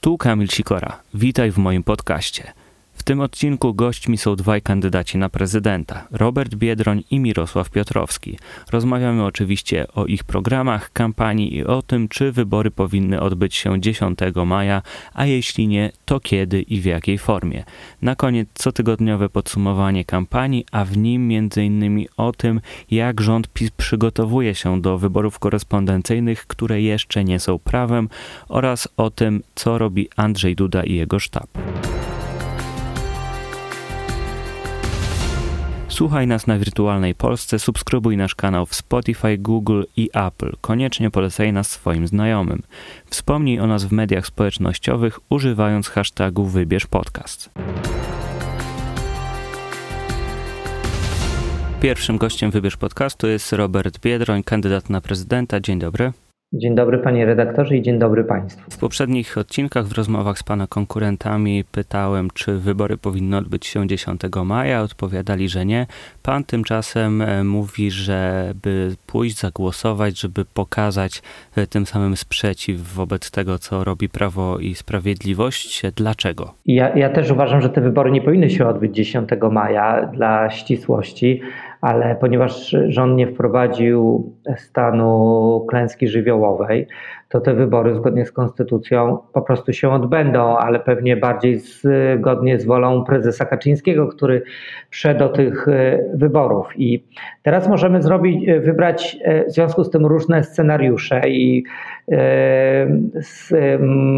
Tu Kamil Sikora. Witaj w moim podcaście. W tym odcinku gośćmi są dwaj kandydaci na prezydenta, Robert Biedroń i Mirosław Piotrowski. Rozmawiamy oczywiście o ich programach, kampanii i o tym, czy wybory powinny odbyć się 10 maja, a jeśli nie, to kiedy i w jakiej formie. Na koniec cotygodniowe podsumowanie kampanii, a w nim m.in. o tym, jak rząd PiS przygotowuje się do wyborów korespondencyjnych, które jeszcze nie są prawem, oraz o tym, co robi Andrzej Duda i jego sztab. Słuchaj nas na Wirtualnej Polsce, subskrybuj nasz kanał w Spotify, Google i Apple. Koniecznie polecaj nas swoim znajomym. Wspomnij o nas w mediach społecznościowych używając hashtagu Wybierz Podcast. Pierwszym gościem Wybierz Podcastu jest Robert Biedroń, kandydat na prezydenta. Dzień dobry. Dzień dobry panie redaktorze i dzień dobry państwu. W poprzednich odcinkach w rozmowach z pana konkurentami pytałem, czy wybory powinny odbyć się 10 maja. Odpowiadali, że nie. Pan tymczasem e, mówi, żeby pójść zagłosować, żeby pokazać e, tym samym sprzeciw wobec tego, co robi Prawo i Sprawiedliwość. Dlaczego? Ja, ja też uważam, że te wybory nie powinny się odbyć 10 maja dla ścisłości ale ponieważ rząd nie wprowadził stanu klęski żywiołowej, to te wybory zgodnie z konstytucją po prostu się odbędą, ale pewnie bardziej zgodnie z wolą prezesa Kaczyńskiego, który przed do tych e, wyborów. I teraz możemy zrobić, e, wybrać e, w związku z tym różne scenariusze i z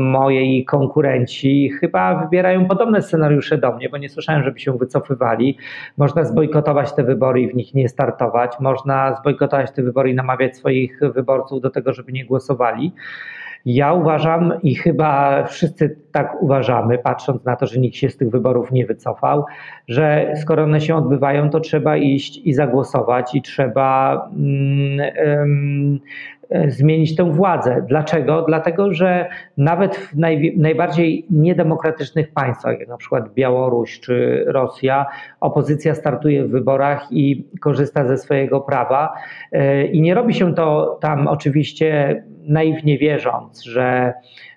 mojej konkurenci chyba wybierają podobne scenariusze do mnie, bo nie słyszałem, żeby się wycofywali. Można zbojkotować te wybory i w nich nie startować. Można zbojkotować te wybory i namawiać swoich wyborców do tego, żeby nie głosowali. Ja uważam i chyba wszyscy tak uważamy, patrząc na to, że nikt się z tych wyborów nie wycofał, że skoro one się odbywają, to trzeba iść i zagłosować i trzeba um, zmienić tę władzę. Dlaczego? Dlatego, że nawet w naj, najbardziej niedemokratycznych państwach, jak na przykład Białoruś czy Rosja, opozycja startuje w wyborach i korzysta ze swojego prawa. E, I nie robi się to tam oczywiście naiwnie wierząc, że E,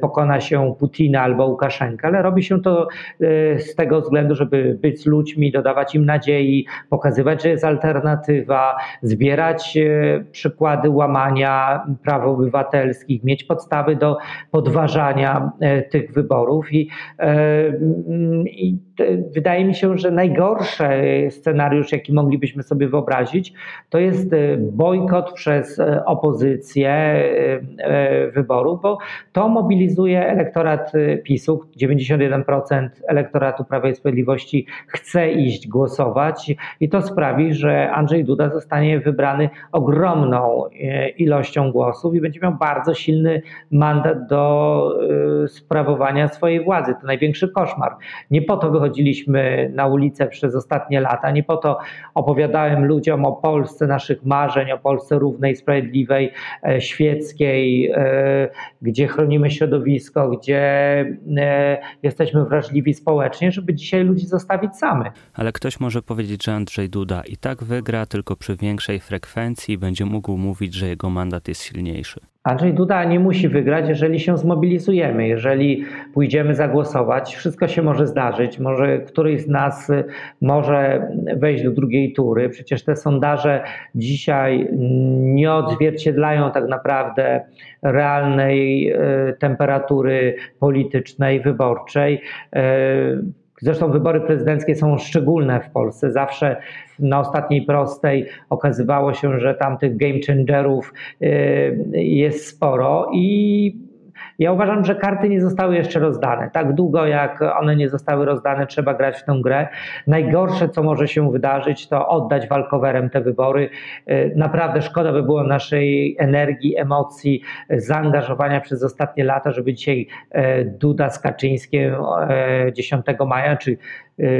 pokona się Putina albo Łukaszenkę, ale robi się to e, z tego względu, żeby być z ludźmi, dodawać im nadziei, pokazywać, że jest alternatywa, zbierać e, przykłady łamania praw obywatelskich, mieć podstawy do podważania tych wyborów i, i wydaje mi się, że najgorszy scenariusz, jaki moglibyśmy sobie wyobrazić, to jest bojkot przez opozycję wyborów, bo to mobilizuje elektorat PiSu. 91% elektoratu Prawa i Sprawiedliwości chce iść głosować i to sprawi, że Andrzej Duda zostanie wybrany ogromną ilością głosów i będzie miał bardzo silny mandat do sprawowania swojej władzy. To największy koszmar. Nie po to wychodziliśmy na ulicę przez ostatnie lata, nie po to opowiadałem ludziom o Polsce naszych marzeń, o Polsce równej, sprawiedliwej, e, świeckiej, e, gdzie chronimy środowisko, gdzie e, jesteśmy wrażliwi społecznie, żeby dzisiaj ludzi zostawić samych. Ale ktoś może powiedzieć, że Andrzej Duda i tak wygra, tylko przy większej frekwencji będzie mógł mówić, że jego mandat jest silniejszy. Andrzej Duda nie musi wygrać, jeżeli się zmobilizujemy, jeżeli pójdziemy zagłosować. Wszystko się może zdarzyć. Może któryś z nas może wejść do drugiej tury. Przecież te sondaże dzisiaj nie odzwierciedlają tak naprawdę realnej e, temperatury politycznej, wyborczej. Zresztą wybory prezydenckie są szczególne w Polsce. Zawsze na ostatniej prostej okazywało się, że tam tych game changerów y, jest sporo i ja uważam, że karty nie zostały jeszcze rozdane. Tak długo jak one nie zostały rozdane, trzeba grać w tę grę. Najgorsze, co może się wydarzyć, to oddać walkowerem te wybory. Y, naprawdę szkoda by było naszej energii, emocji, zaangażowania przez ostatnie lata, żeby dzisiaj y, Duda z Kaczyńskim 10 y, maja, czy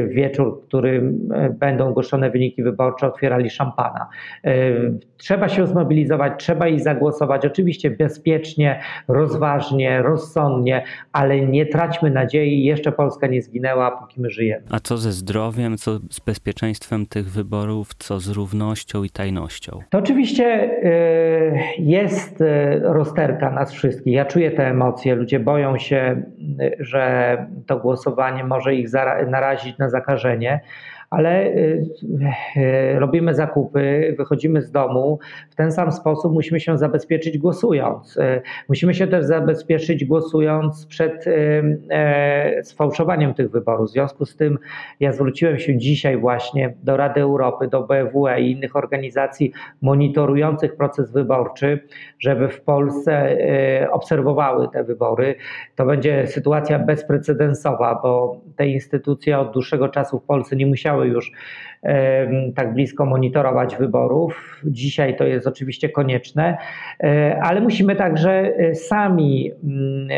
wieczór, w którym y, będą ogłoszone wyniki wyborcze, otwierali szampana. Y, trzeba się zmobilizować, trzeba i zagłosować, oczywiście bezpiecznie, rozważnie, rozsądnie, ale nie traćmy nadziei, jeszcze Polska nie zginęła, póki my żyjemy. A co ze zdrowiem, co z bezpieczeństwem tych wyborów, co z równością i tajnością? To oczywiście jest rozterka nas wszystkich. Ja czuję te emocje. Ludzie boją się, że to głosowanie może ich narazić na zakażenie ale y, y, robimy zakupy, wychodzimy z domu. W ten sam sposób musimy się zabezpieczyć głosując. Y, musimy się też zabezpieczyć głosując przed sfałszowaniem tych wyborów. W związku z tym ja zwróciłem się dzisiaj właśnie do Rady Europy, do BWE i innych organizacji monitorujących proces wyborczy, żeby w Polsce obserwowały te wybory. To będzie sytuacja bezprecedensowa, bo te instytucje od dłuższego czasu w Polsce nie musiały już tak blisko monitorować wyborów. Dzisiaj to jest oczywiście konieczne, e, ale musimy także e, sami mm,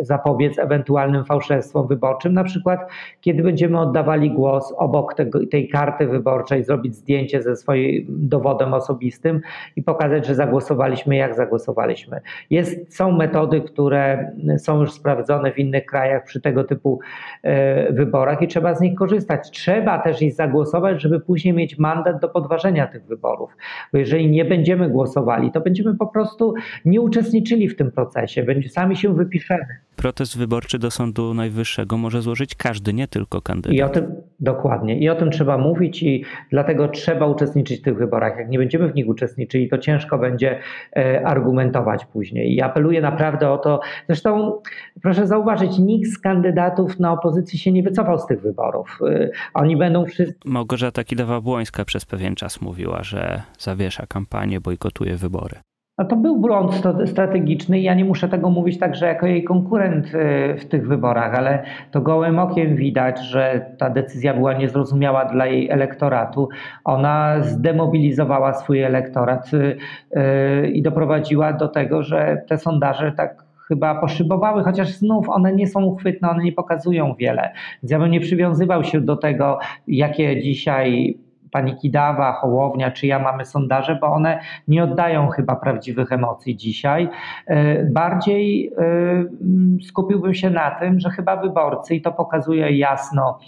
zapobiec ewentualnym fałszerstwom wyborczym. Na przykład, kiedy będziemy oddawali głos obok tego, tej karty wyborczej, zrobić zdjęcie ze swoim dowodem osobistym i pokazać, że zagłosowaliśmy, jak zagłosowaliśmy. Jest, są metody, które są już sprawdzone w innych krajach przy tego typu e, wyborach i trzeba z nich korzystać. Trzeba też iść zagłosować, żeby później mieć mandat do podważenia tych wyborów. Bo jeżeli nie będziemy głosowali, to będziemy po prostu nie uczestniczyli w tym procesie, będzie, sami się wypiszemy protest wyborczy do Sądu Najwyższego może złożyć każdy, nie tylko kandydat. I o tym dokładnie. I o tym trzeba mówić i dlatego trzeba uczestniczyć w tych wyborach. Jak nie będziemy w nich uczestniczyli, to ciężko będzie e, argumentować później. I apeluję naprawdę o to. Zresztą proszę zauważyć, nikt z kandydatów na opozycji się nie wycofał z tych wyborów. E, oni będą wszyscy. Małgorzata Kidawa-Błońska przez pewien czas mówiła, że zawiesza kampanię, bojkotuje wybory. No to był błąd strategiczny i ja nie muszę tego mówić także jako jej konkurent y, w tych wyborach, ale to gołym okiem widać, że ta decyzja była niezrozumiała dla jej elektoratu. Ona zdemobilizowała swój elektorat y, y, i doprowadziła do tego, że te sondaże tak chyba poszybowały, chociaż znów one nie są uchwytne, one nie pokazują wiele. Więc ja bym nie przywiązywał się do tego, jakie dzisiaj pani Kidawa, Hołownia czy ja mamy sondaże, bo one nie oddają chyba prawdziwych emocji dzisiaj. E, bardziej e, skupiłbym się na tym, że chyba wyborcy, i to pokazuje jasno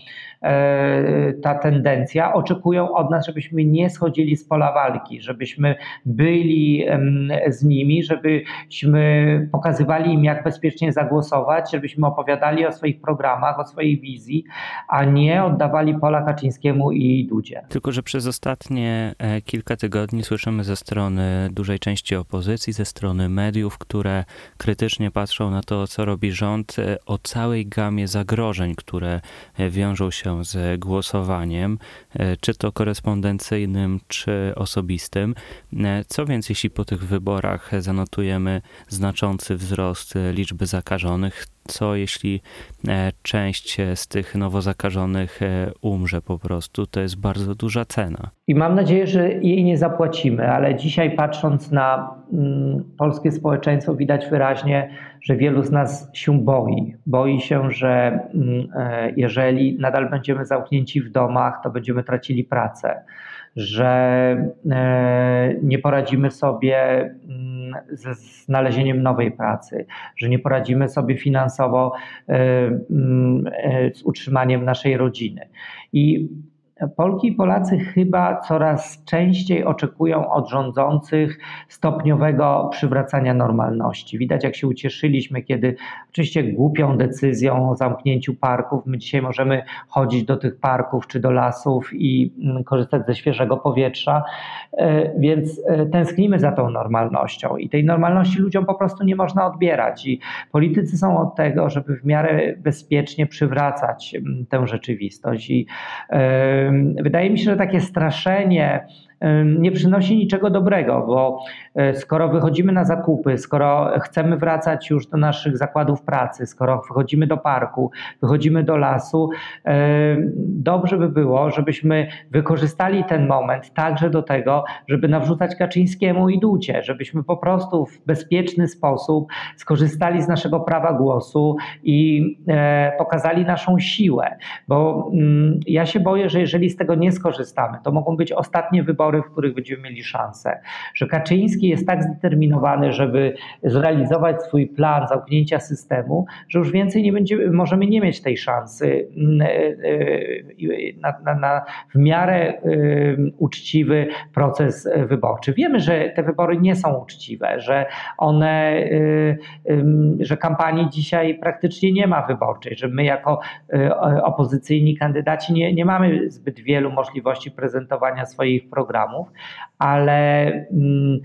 ta tendencja. Oczekują od nas, żebyśmy nie schodzili z pola walki, żebyśmy byli z nimi, żebyśmy pokazywali im, jak bezpiecznie zagłosować, żebyśmy opowiadali o swoich programach, o swojej wizji, a nie oddawali pola Kaczyńskiemu i Dudzie. Tylko, że przez ostatnie e, kilka tygodni słyszymy ze strony dużej części opozycji, ze strony mediów, które krytycznie patrzą na to, co robi rząd, e, o całej gamie zagrożeń, które wiążą się się z głosowaniem, e, czy to korespondencyjnym, czy osobistym. E, co więc, jeśli po tych wyborach zanotujemy znaczący wzrost liczby zakażonych? Co jeśli e, część z tych nowo zakażonych umrze po prostu? To jest bardzo duża cena. I mam nadzieję, że jej nie zapłacimy, ale dzisiaj patrząc na mm, polskie społeczeństwo, widać wyraźnie, że wielu z nas się boi. Boi się, że mm, e, jeżeli nadal będziemy zamknięci w domach, to będziemy tracili pracę, że e, nie poradzimy sobie mm, ze znalezieniem nowej pracy, że nie poradzimy sobie finansowo e, mm, z utrzymaniem naszej rodziny. I Polki i Polacy chyba coraz częściej oczekują od rządzących stopniowego przywracania normalności. Widać, jak się ucieszyliśmy, kiedy oczywiście głupią decyzją o zamknięciu parków, my dzisiaj możemy chodzić do tych parków czy do lasów i mm, korzystać ze świeżego powietrza, e, więc e, tęsknimy za tą normalnością i tej normalności ludziom po prostu nie można odbierać. I politycy są od tego, żeby w miarę bezpiecznie przywracać mm, tę rzeczywistość. I, wydaje mi się, że takie straszenie nie przynosi niczego dobrego, bo e, skoro wychodzimy na zakupy, skoro chcemy wracać już do naszych zakładów pracy, skoro wychodzimy do parku, wychodzimy do lasu, dobrze by było, żebyśmy wykorzystali ten moment także do tego, żeby nawrzucać Kaczyńskiemu i Ducie, żebyśmy po prostu w bezpieczny sposób skorzystali z naszego prawa głosu i e, pokazali naszą siłę, bo mm, ja się boję, że jeżeli z tego nie skorzystamy, to mogą być ostatnie wybory wybory, w których będziemy mieli szansę. Że Kaczyński jest tak zdeterminowany, żeby zrealizować swój plan zamknięcia systemu, że już więcej nie będzie, możemy nie mieć tej szansy mm, e, e, na, na, na w miarę uczciwy proces wyborczy. Wiemy, że te wybory nie są uczciwe, że one, że kampanii dzisiaj praktycznie nie ma wyborczej, że my jako opozycyjni kandydaci nie, nie mamy zbyt wielu możliwości prezentowania swoich programów, ale mm,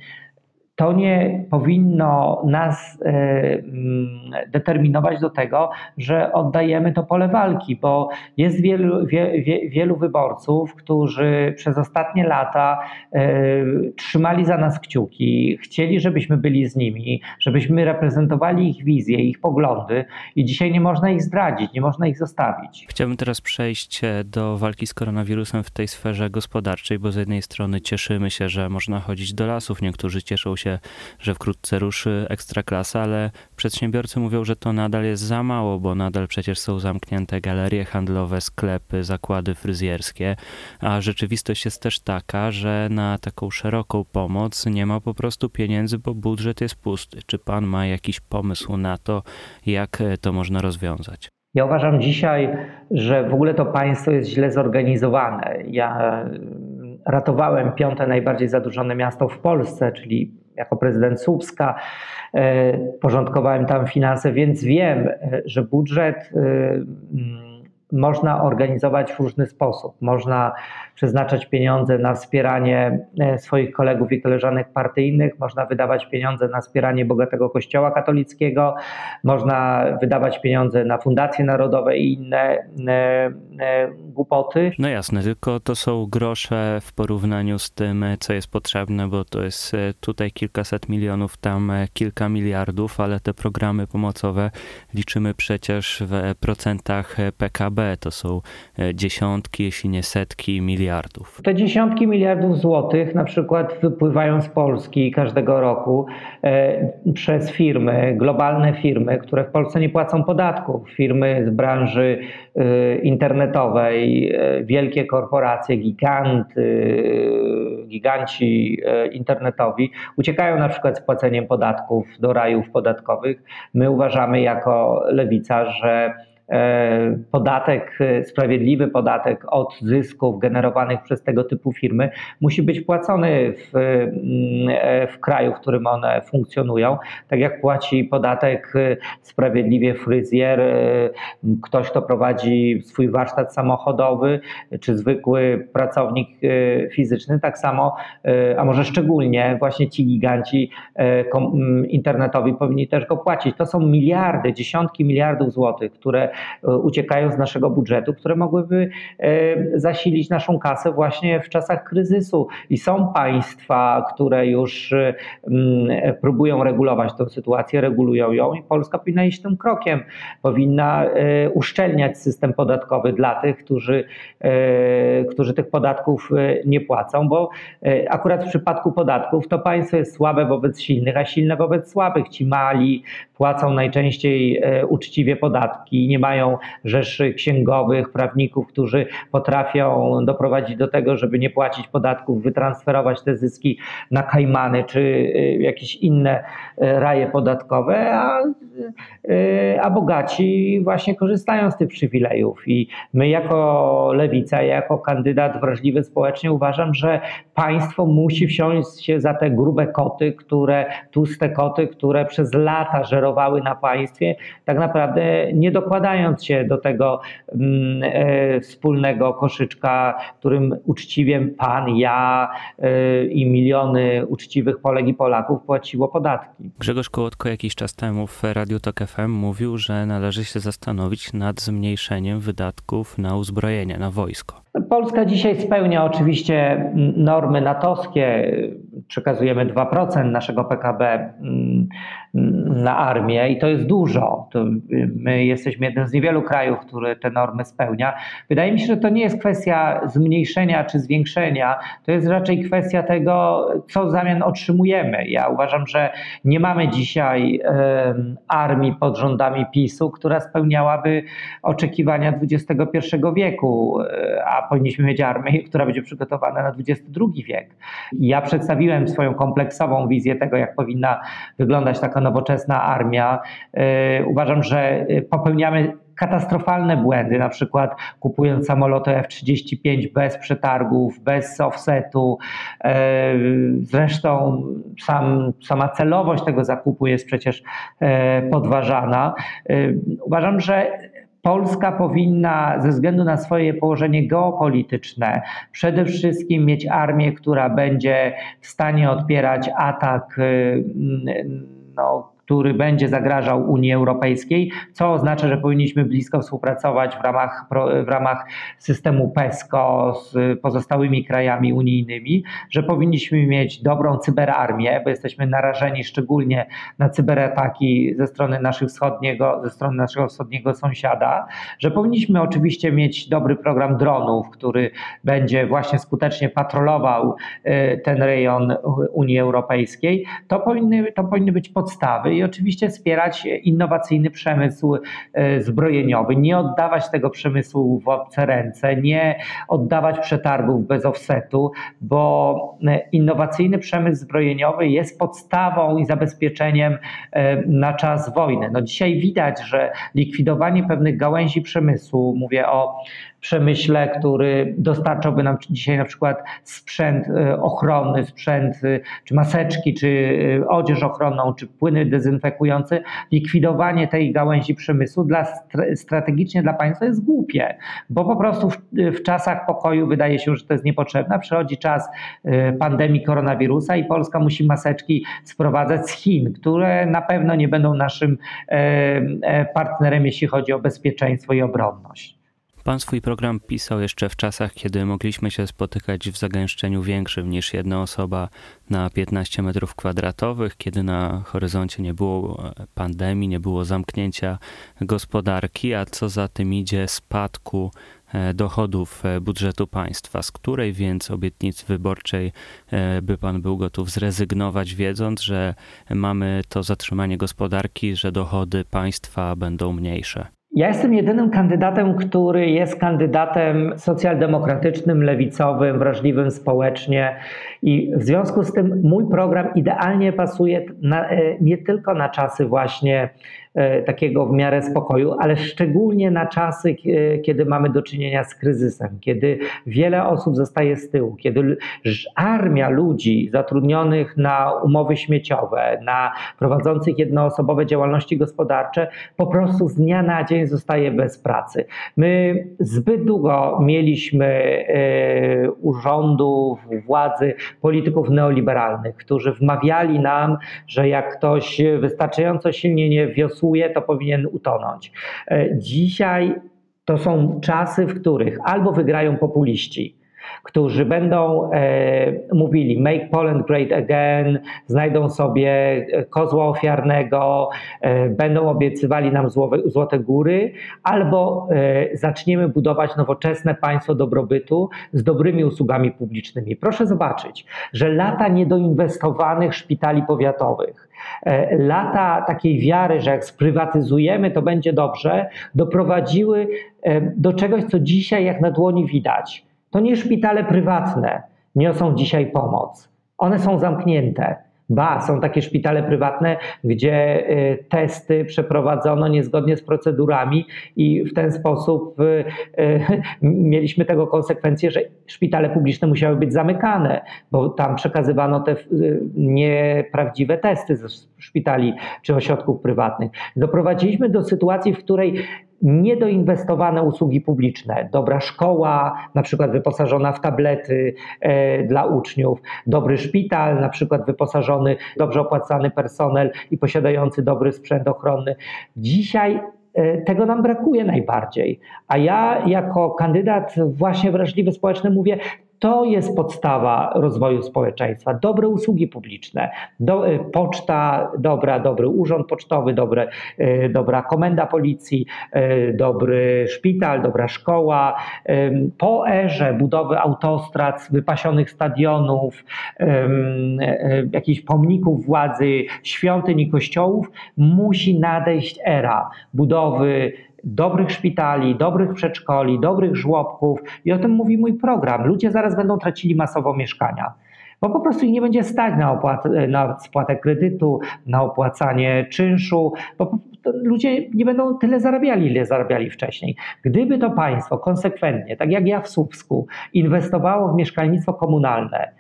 to nie powinno nas e, mm, determinować do tego, że oddajemy to pole walki, bo jest wielu, wie, wie, wielu wyborców, którzy przez ostatnie lata e, trzymali za nas kciuki, chcieli, żebyśmy byli z nimi, żebyśmy reprezentowali ich wizje, ich poglądy i dzisiaj nie można ich zdradzić, nie można ich zostawić. Chciałbym teraz przejść e, do walki z koronawirusem w tej sferze gospodarczej, bo z jednej strony cieszymy się, że można chodzić do lasów, niektórzy cieszą się się, że wkrótce ruszy ekstraklasa, ale przedsiębiorcy mówią, że to nadal jest za mało, bo nadal przecież są zamknięte galerie handlowe, sklepy, zakłady fryzjerskie, a rzeczywistość jest też taka, że na taką szeroką pomoc nie ma po prostu pieniędzy, bo budżet jest pusty. Czy pan ma jakiś pomysł na to, jak to można rozwiązać? Ja uważam dzisiaj, że w ogóle to państwo jest źle zorganizowane. Ja ratowałem piąte najbardziej zadłużone miasto w Polsce, czyli jako prezydent Słupska. E, porządkowałem tam finanse, więc wiem, e, że budżet e, można organizować w różny sposób. Można przeznaczać pieniądze na wspieranie e, swoich kolegów i koleżanek partyjnych, można wydawać pieniądze na wspieranie bogatego kościoła katolickiego, można wydawać pieniądze na fundacje narodowe i inne e, e, głupoty. No jasne, tylko to są grosze w porównaniu z tym, co jest potrzebne, bo to jest tutaj kilkaset milionów, tam kilka miliardów, ale te programy pomocowe liczymy przecież w procentach PKB. To są dziesiątki, jeśli nie setki miliardów miliardów. Te dziesiątki miliardów złotych na przykład wypływają z Polski każdego roku e, przez firmy, globalne firmy, które w Polsce nie płacą podatków. Firmy z branży e, internetowej, e, wielkie korporacje, giganty, giganci internetowi uciekają na przykład z płaceniem podatków do rajów podatkowych. My uważamy jako lewica, że podatek, e, sprawiedliwy podatek od zysków generowanych przez tego typu firmy musi być płacony w, mm, e, w kraju, w którym one funkcjonują. Tak jak płaci podatek sprawiedliwie fryzjer, ktoś, kto prowadzi swój warsztat samochodowy, czy zwykły pracownik fizyczny, tak samo, a może szczególnie właśnie ci giganci mm, internetowi powinni też go płacić. To są miliardy, dziesiątki miliardów złotych, które E, uciekają z naszego budżetu, które mogłyby e, zasilić naszą kasę właśnie w czasach kryzysu. I są państwa, które już e, próbują regulować tę sytuację, regulują ją i Polska powinna iść tym krokiem. Powinna uszczelniać system podatkowy dla tych, którzy, którzy tych podatków nie płacą, bo akurat w przypadku podatków to państwo jest słabe wobec silnych, a silne wobec słabych. Ci mali płacą najczęściej uczciwie podatki, nie mają rzeszy księgowych, prawników, którzy potrafią doprowadzić do tego, żeby nie płacić podatków, wytransferować te zyski na Kajmany czy y, jakieś inne y, raje podatkowe, a, y, a bogaci właśnie korzystają z tych przywilejów. I my jako lewica, jako kandydat wrażliwy społecznie uważam, że państwo musi wsiąść się za te grube koty, które, tłuste koty, które przez lata żerowały na państwie, tak naprawdę nie dokładają dokładając się do tego mm, e, wspólnego koszyczka, którym uczciwie pan, ja e, i miliony uczciwych Polek i Polaków płaciło podatki. Grzegorz Kołotko jakiś czas temu w Radiu Tok FM mówił, że należy się zastanowić nad zmniejszeniem wydatków na uzbrojenie, na wojsko. Polska dzisiaj spełnia oczywiście normy natowskie, przekazujemy 2% naszego PKB na armię i to jest dużo. To my jesteśmy jednym z niewielu krajów, który te normy spełnia. Wydaje mi się, że to nie jest kwestia zmniejszenia czy zwiększenia, to jest raczej kwestia tego, co w zamian otrzymujemy. Ja uważam, że nie mamy dzisiaj armii pod rządami PiSu, która spełniałaby oczekiwania XXI wieku, e, a powinniśmy mieć armię, która będzie przygotowana na XXI wiek. Ja przedstawiłem swoją kompleksową wizję tego, jak powinna wyglądać taka nowoczesna armia. E, uważam, że popełniamy katastrofalne błędy, na przykład kupując samoloty F-35 bez przetargów, bez offsetu. E, zresztą sam, sama celowość tego zakupu jest przecież podważana. Uważam, że Polska powinna ze względu na swoje położenie geopolityczne przede wszystkim mieć armię, która będzie w stanie odpierać atak no, który będzie zagrażał Unii Europejskiej, co oznacza, że powinniśmy blisko współpracować w ramach, w ramach systemu PESCO z pozostałymi krajami unijnymi, że powinniśmy mieć dobrą cyberarmię, bo jesteśmy narażeni szczególnie na cyberataki ze strony, naszych wschodniego, ze strony naszego wschodniego sąsiada, że powinniśmy oczywiście mieć dobry program dronów, który będzie właśnie skutecznie patrolował y, ten rejon Unii Europejskiej. To powinny, to powinny być podstawy i oczywiście wspierać innowacyjny przemysł e, zbrojeniowy, nie oddawać tego przemysłu w obce ręce, nie oddawać przetargów bez offsetu, bo e, innowacyjny przemysł zbrojeniowy jest podstawą i zabezpieczeniem e, na czas wojny. No dzisiaj widać, że likwidowanie pewnych gałęzi przemysłu, mówię o przemyśle, który dostarczałby nam dzisiaj na przykład sprzęt e, ochronny, sprzęt e, czy maseczki, czy e, odzież ochronną, czy płyny dezynfekujące, likwidowanie tej gałęzi przemysłu dla, strategicznie dla państwa jest głupie, bo po prostu w, w czasach pokoju wydaje się, że to jest niepotrzebne. Przychodzi czas pandemii koronawirusa i Polska musi maseczki sprowadzać z Chin, które na pewno nie będą naszym partnerem, jeśli chodzi o bezpieczeństwo i obronność. Pan swój program pisał jeszcze w czasach, kiedy mogliśmy się spotykać w zagęszczeniu większym niż jedna osoba na 15 metrów kwadratowych, kiedy na horyzoncie nie było pandemii, nie było zamknięcia gospodarki, a co za tym idzie spadku e, dochodów e, budżetu państwa. Z której więc obietnicy wyborczej e, by pan był gotów zrezygnować, wiedząc, że mamy to zatrzymanie gospodarki, że dochody państwa będą mniejsze? Ja jestem jedynym kandydatem, który jest kandydatem socjaldemokratycznym, lewicowym, wrażliwym społecznie i w związku z tym mój program idealnie pasuje na, e, nie tylko na czasy właśnie takiego w miarę spokoju, ale szczególnie na czasy, kiedy mamy do czynienia z kryzysem, kiedy wiele osób zostaje z tyłu, kiedy armia ludzi zatrudnionych na umowy śmieciowe, na prowadzących jednoosobowe działalności gospodarcze po prostu z dnia na dzień zostaje bez pracy. My zbyt długo mieliśmy e, urządów, władzy, polityków neoliberalnych, którzy wmawiali nam, że jak ktoś wystarczająco silnie nie wiosłuje, to powinien utonąć. E, dzisiaj to są czasy, w których albo wygrają populiści, którzy będą e, mówili Make Poland Great Again, znajdą sobie e, kozła ofiarnego, e, będą obiecywali nam złote, złote góry, albo e, zaczniemy budować nowoczesne państwo dobrobytu z dobrymi usługami publicznymi. Proszę zobaczyć, że lata niedoinwestowanych szpitali powiatowych, lata takiej wiary, że jak sprywatyzujemy, to będzie dobrze, doprowadziły e, do czegoś, co dzisiaj jak na dłoni widać to nie szpitale prywatne niosą dzisiaj pomoc. One są zamknięte. Ba, są takie szpitale prywatne, gdzie y, testy przeprowadzono niezgodnie z procedurami i w ten sposób y, y, mieliśmy tego konsekwencję, że szpitale publiczne musiały być zamykane, bo tam przekazywano te nieprawdziwe testy ze szpitali czy ośrodków prywatnych. Doprowadziliśmy do sytuacji, w której niedoinwestowane usługi publiczne, dobra szkoła, na przykład wyposażona w tablety e, dla uczniów, dobry szpital, na przykład wyposażony, dobrze opłacany personel i posiadający dobry sprzęt ochronny. Dzisiaj e, tego nam brakuje najbardziej. A ja jako kandydat właśnie wrażliwy społeczny mówię, to jest podstawa rozwoju społeczeństwa. Dobre usługi publiczne, do, y, poczta dobra, dobry urząd pocztowy, dobre, y, dobra komenda policji, y, dobry szpital, dobra szkoła. Po erze budowy autostrad, wypasionych stadionów, jakichś pomników władzy, świątyń i kościołów, musi nadejść era budowy dobrych szpitali, dobrych przedszkoli, dobrych żłobków i o tym mówi mój program. Ludzie zaraz będą tracili masowo mieszkania bo po prostu ich nie będzie stać na, opłat, na spłatę kredytu, na opłacanie czynszu, bo ludzie nie będą tyle zarabiali, ile zarabiali wcześniej. Gdyby to państwo konsekwentnie, tak jak ja w Słupsku, inwestowało w mieszkalnictwo komunalne,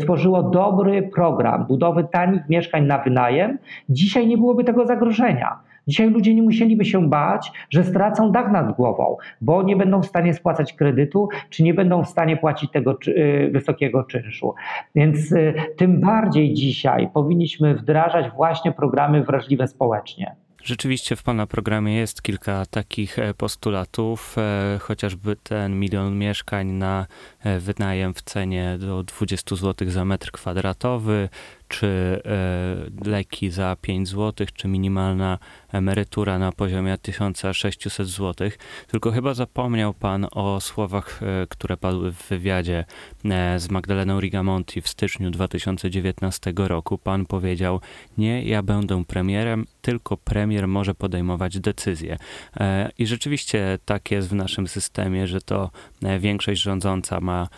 stworzyło dobry program budowy tanich mieszkań na wynajem, dzisiaj nie byłoby tego zagrożenia. Dzisiaj ludzie nie musieliby się bać, że stracą dach nad głową, bo nie będą w stanie spłacać kredytu, czy nie będą w stanie płacić tego y, wysokiego czynszu. Więc y, tym bardziej dzisiaj powinniśmy wdrażać właśnie programy wrażliwe społecznie. Rzeczywiście w Pana programie jest kilka takich e, postulatów, e, chociażby ten milion mieszkań na e, wynajem w cenie do 20 zł za metr kwadratowy, czy leki za 5 zł, czy minimalna emerytura na poziomie 1600 zł. Tylko chyba zapomniał Pan o słowach, które padły w wywiadzie z Magdaleną Rigamonti w styczniu 2019 roku. Pan powiedział: Nie, ja będę premierem, tylko premier może podejmować decyzje. E, I rzeczywiście tak jest w naszym systemie, że to e, większość rządząca ma e,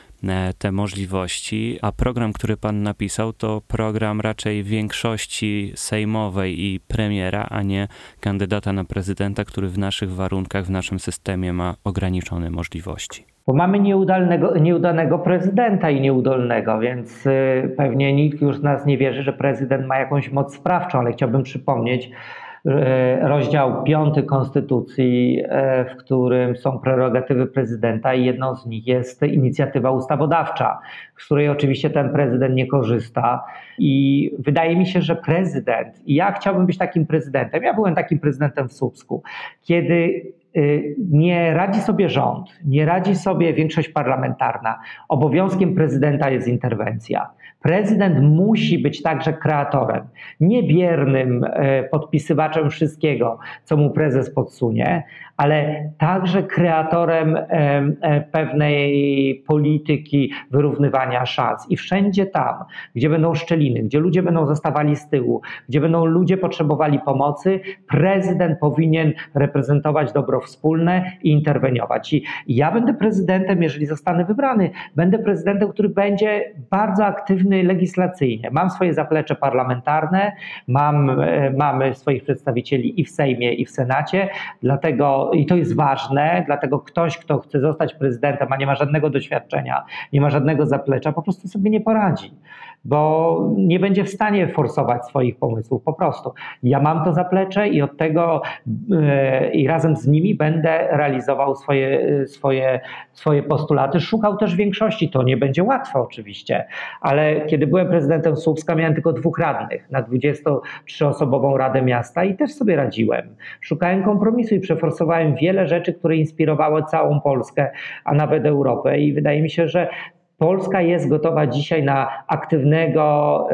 te możliwości, a program, który pan napisał, to program raczej większości sejmowej i premiera, a nie kandydata na prezydenta, który w naszych warunkach, w naszym systemie ma ograniczone możliwości. Bo mamy nieudanego, nieudanego prezydenta i nieudolnego, więc y, pewnie nikt już z nas nie wierzy, że prezydent ma jakąś moc sprawczą, ale chciałbym przypomnieć, rozdział 5 Konstytucji, e, w którym są prerogatywy prezydenta i jedną z nich jest inicjatywa ustawodawcza, z której oczywiście ten prezydent nie korzysta. I wydaje mi się, że prezydent, i ja chciałbym być takim prezydentem, ja byłem takim prezydentem w Słupsku, kiedy Y, nie radzi sobie rząd, nie radzi sobie większość parlamentarna. Obowiązkiem prezydenta jest interwencja. Prezydent musi być także kreatorem, nie biernym e, podpisywaczem wszystkiego, co mu prezes podsunie, ale także kreatorem e, pewnej polityki wyrównywania szans. I wszędzie tam, gdzie będą szczeliny, gdzie ludzie będą zostawali z tyłu, gdzie będą ludzie potrzebowali pomocy, prezydent powinien reprezentować dobro wspólne i interweniować. I ja będę prezydentem, jeżeli zostanę wybrany, będę prezydentem, który będzie bardzo aktywny legislacyjnie. Mam swoje zaplecze parlamentarne, mam, e, mamy swoich przedstawicieli i w Sejmie, i w Senacie, dlatego i to jest ważne, dlatego ktoś, kto chce zostać prezydentem, a nie ma żadnego doświadczenia, nie ma żadnego zaplecza, po prostu sobie nie poradzi bo nie będzie w stanie forsować swoich pomysłów. Po prostu. Ja mam to zaplecze i od tego yy, i razem z nimi będę realizował swoje, swoje, swoje postulaty. Szukał też większości. To nie będzie łatwe oczywiście, ale kiedy byłem prezydentem Słupska, miałem tylko dwóch radnych na 23-osobową Radę Miasta i też sobie radziłem. Szukałem kompromisu i przeforsowałem wiele rzeczy, które inspirowały całą Polskę, a nawet Europę i wydaje mi się, że Polska jest gotowa dzisiaj na aktywnego,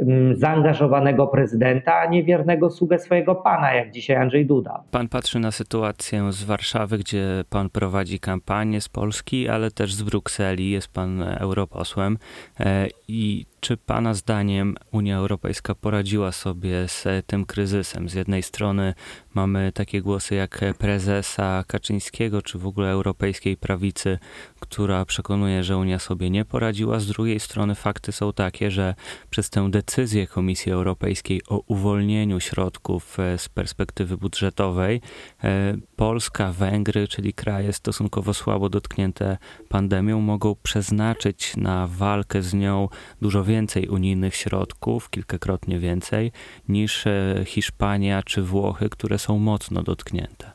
y, zaangażowanego prezydenta, a nie wiernego sługę swojego pana, jak dzisiaj Andrzej Duda. Pan patrzy na sytuację z Warszawy, gdzie pan prowadzi kampanię z Polski, ale też z Brukseli, jest pan europosłem e, i czy Pana zdaniem Unia Europejska poradziła sobie z tym kryzysem? Z jednej strony mamy takie głosy jak prezesa Kaczyńskiego, czy w ogóle europejskiej prawicy, która przekonuje, że Unia sobie nie poradziła. Z drugiej strony fakty są takie, że przez tę decyzję Komisji Europejskiej o uwolnieniu środków e, z perspektywy budżetowej e, Polska, Węgry, czyli kraje stosunkowo słabo dotknięte pandemią, mogą przeznaczyć na walkę z nią dużo więcej więcej unijnych środków, kilkakrotnie więcej, niż e, Hiszpania czy Włochy, które są mocno dotknięte.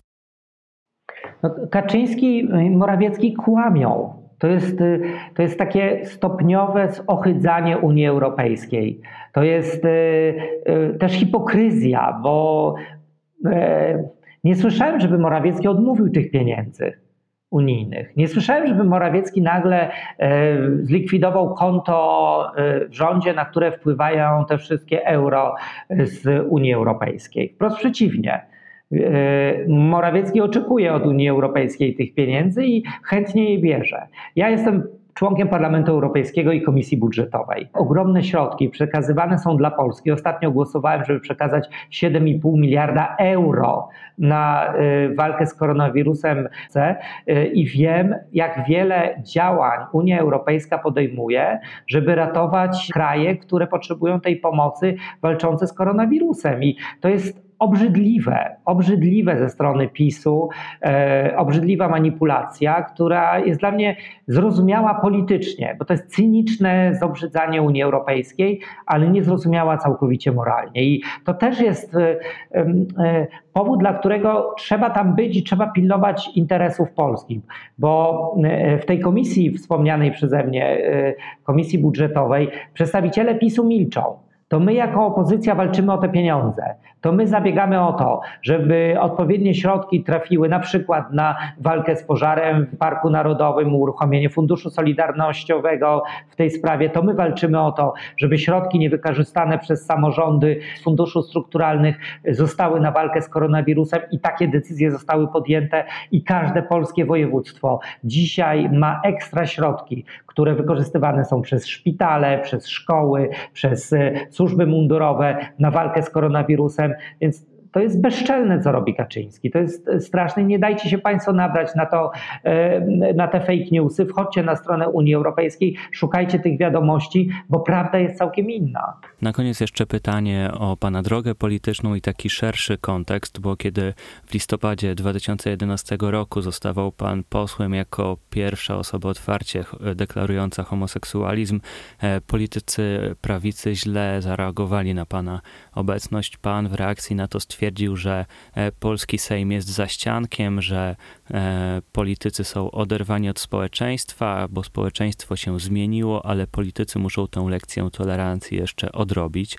No, Kaczyński i Morawiecki kłamią. To jest, y, to jest takie stopniowe zohydzanie Unii Europejskiej. To jest y, y, też hipokryzja, bo nie słyszałem, żeby Morawiecki odmówił tych pieniędzy. Unijnych. Nie słyszałem, żeby Morawiecki nagle zlikwidował konto w rządzie, na które wpływają te wszystkie euro z Unii Europejskiej. Wprost przeciwnie. Morawiecki oczekuje od Unii Europejskiej tych pieniędzy i chętnie je bierze. Ja jestem członkiem Parlamentu Europejskiego i Komisji Budżetowej. Ogromne środki przekazywane są dla Polski. Ostatnio głosowałem, żeby przekazać 7,5 miliarda euro na y, walkę z koronawirusem y, i wiem, jak wiele działań Unia Europejska podejmuje, żeby ratować kraje, które potrzebują tej pomocy walczące z koronawirusem. I to jest obrzydliwe, obrzydliwe ze strony PiSu, e, obrzydliwa manipulacja, która jest dla mnie zrozumiała politycznie, bo to jest cyniczne zobrzydzanie Unii Europejskiej, ale niezrozumiała całkowicie moralnie. I to też jest e, e, powód, dla którego trzeba tam być i trzeba pilnować interesów polskich, bo e, w tej komisji wspomnianej przeze mnie, e, komisji budżetowej, przedstawiciele PiSu milczą to my jako opozycja walczymy o te pieniądze. To my zabiegamy o to, żeby odpowiednie środki trafiły na przykład na walkę z pożarem w Parku Narodowym, uruchomienie Funduszu Solidarnościowego w tej sprawie. To my walczymy o to, żeby środki niewykorzystane przez samorządy z funduszy strukturalnych zostały na walkę z koronawirusem i takie decyzje zostały podjęte i każde polskie województwo dzisiaj ma ekstra środki, które wykorzystywane są przez szpitale, przez szkoły, przez służby mundurowe na walkę z koronawirusem, więc to jest bezczelne, co robi Kaczyński. To jest straszne. Nie dajcie się Państwo nabrać na, to, e, na te fake newsy. Wchodźcie na stronę Unii Europejskiej, szukajcie tych wiadomości, bo prawda jest całkiem inna. Na koniec jeszcze pytanie o Pana drogę polityczną i taki szerszy kontekst, bo kiedy w listopadzie 2011 roku zostawał Pan posłem jako pierwsza osoba otwarcie deklarująca homoseksualizm, e, politycy prawicy źle zareagowali na Pana obecność. Pan w reakcji na to stwierdził, że e, polski Sejm jest zaściankiem, że e, politycy są oderwani od społeczeństwa, bo społeczeństwo się zmieniło, ale politycy muszą tę lekcję tolerancji jeszcze odrobić.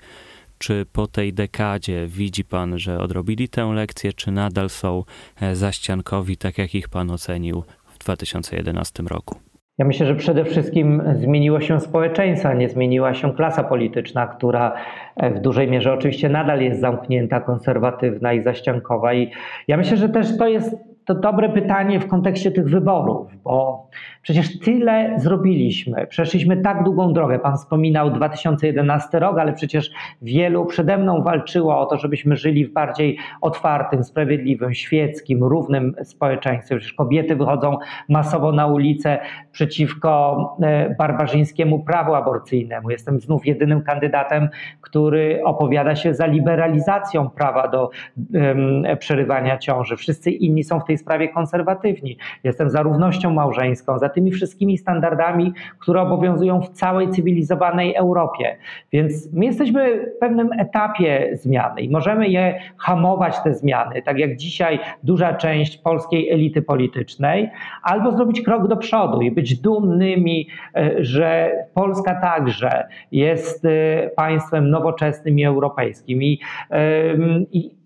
Czy po tej dekadzie widzi pan, że odrobili tę lekcję, czy nadal są e, zaściankowi, tak jak ich pan ocenił w 2011 roku? Ja myślę, że przede wszystkim zmieniło się społeczeństwo, nie zmieniła się klasa polityczna, która w dużej mierze oczywiście nadal jest zamknięta, konserwatywna i zaściankowa. I ja myślę, że też to jest to dobre pytanie w kontekście tych wyborów, bo przecież tyle zrobiliśmy. Przeszliśmy tak długą drogę. Pan wspominał 2011 rok, ale przecież wielu przede mną walczyło o to, żebyśmy żyli w bardziej otwartym, sprawiedliwym, świeckim, równym społeczeństwie. Przecież kobiety wychodzą masowo na ulicę przeciwko e, barbarzyńskiemu prawu aborcyjnemu. Jestem znów jedynym kandydatem, który opowiada się za liberalizacją prawa do um, przerywania ciąży. Wszyscy inni są w tej sprawie konserwatywni. Jestem za równością małżeńską, za tymi wszystkimi standardami, które obowiązują w całej cywilizowanej Europie. Więc my jesteśmy w pewnym etapie zmiany i możemy je hamować, te zmiany, tak jak dzisiaj duża część polskiej elity politycznej, albo zrobić krok do przodu i być dumnymi, e, że Polska także jest e, państwem nowoczesnym i europejskim. I, i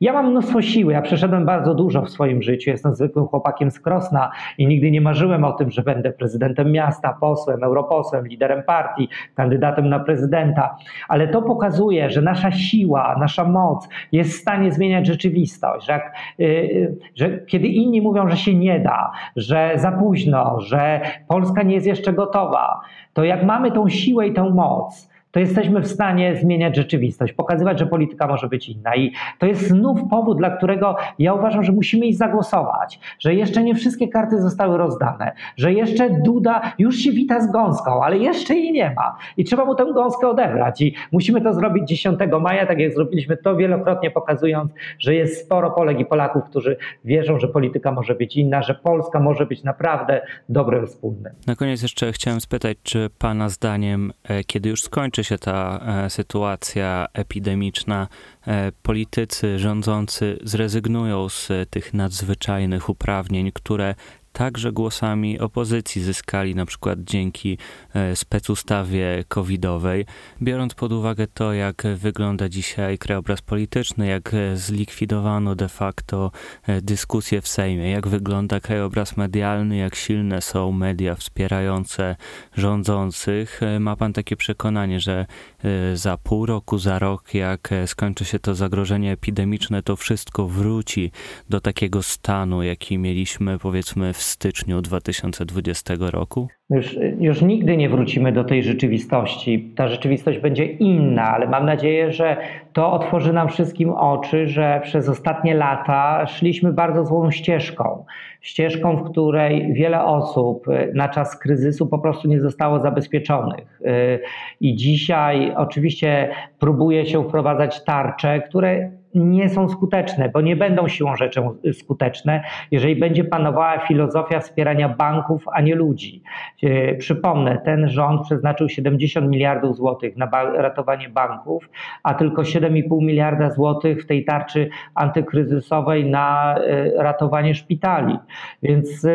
ja mam mnóstwo siły, ja przeszedłem bardzo dużo w swoim życiu, jestem zwykłym chłopakiem z Krosna i nigdy nie marzyłem o tym, że będę prezydentem miasta, posłem, europosłem, liderem partii, kandydatem na prezydenta, ale to pokazuje, że nasza siła, nasza moc jest w stanie zmieniać rzeczywistość, że, jak, yy, że kiedy inni mówią, że się nie da, że za późno, że Polska nie jest jeszcze gotowa, to jak mamy tą siłę i tę moc, to jesteśmy w stanie zmieniać rzeczywistość, pokazywać, że polityka może być inna. I to jest znów powód, dla którego ja uważam, że musimy iść zagłosować, że jeszcze nie wszystkie karty zostały rozdane, że jeszcze Duda już się wita z gąską, ale jeszcze jej nie ma. I trzeba mu tę gąskę odebrać. I musimy to zrobić 10 maja, tak jak zrobiliśmy to wielokrotnie, pokazując, że jest sporo Polek i Polaków, którzy wierzą, że polityka może być inna, że Polska może być naprawdę dobrem wspólnym. Na koniec jeszcze chciałem spytać, czy Pana zdaniem, e, kiedy już skończy się ta e, sytuacja epidemiczna, e, politycy rządzący zrezygnują z tych nadzwyczajnych uprawnień, które także głosami opozycji zyskali na przykład dzięki e, specustawie covidowej. Biorąc pod uwagę to, jak wygląda dzisiaj krajobraz polityczny, jak zlikwidowano de facto dyskusję w Sejmie, jak wygląda krajobraz medialny, jak silne są media wspierające rządzących, ma pan takie przekonanie, że za pół roku, za rok, jak skończy się to zagrożenie epidemiczne, to wszystko wróci do takiego stanu, jaki mieliśmy powiedzmy w styczniu 2020 roku? Już, już nigdy nie wrócimy do tej rzeczywistości. Ta rzeczywistość będzie inna, ale mam nadzieję, że to otworzy nam wszystkim oczy, że przez ostatnie lata szliśmy bardzo złą ścieżką. Ścieżką, w której wiele osób na czas kryzysu po prostu nie zostało zabezpieczonych. I dzisiaj oczywiście próbuje się wprowadzać tarcze, które nie są skuteczne, bo nie będą siłą rzeczą skuteczne, jeżeli będzie panowała filozofia wspierania banków, a nie ludzi. E, przypomnę, ten rząd przeznaczył 70 miliardów złotych na ratowanie banków, a tylko 7,5 miliarda złotych w tej tarczy antykryzysowej na e, ratowanie szpitali. Więc e,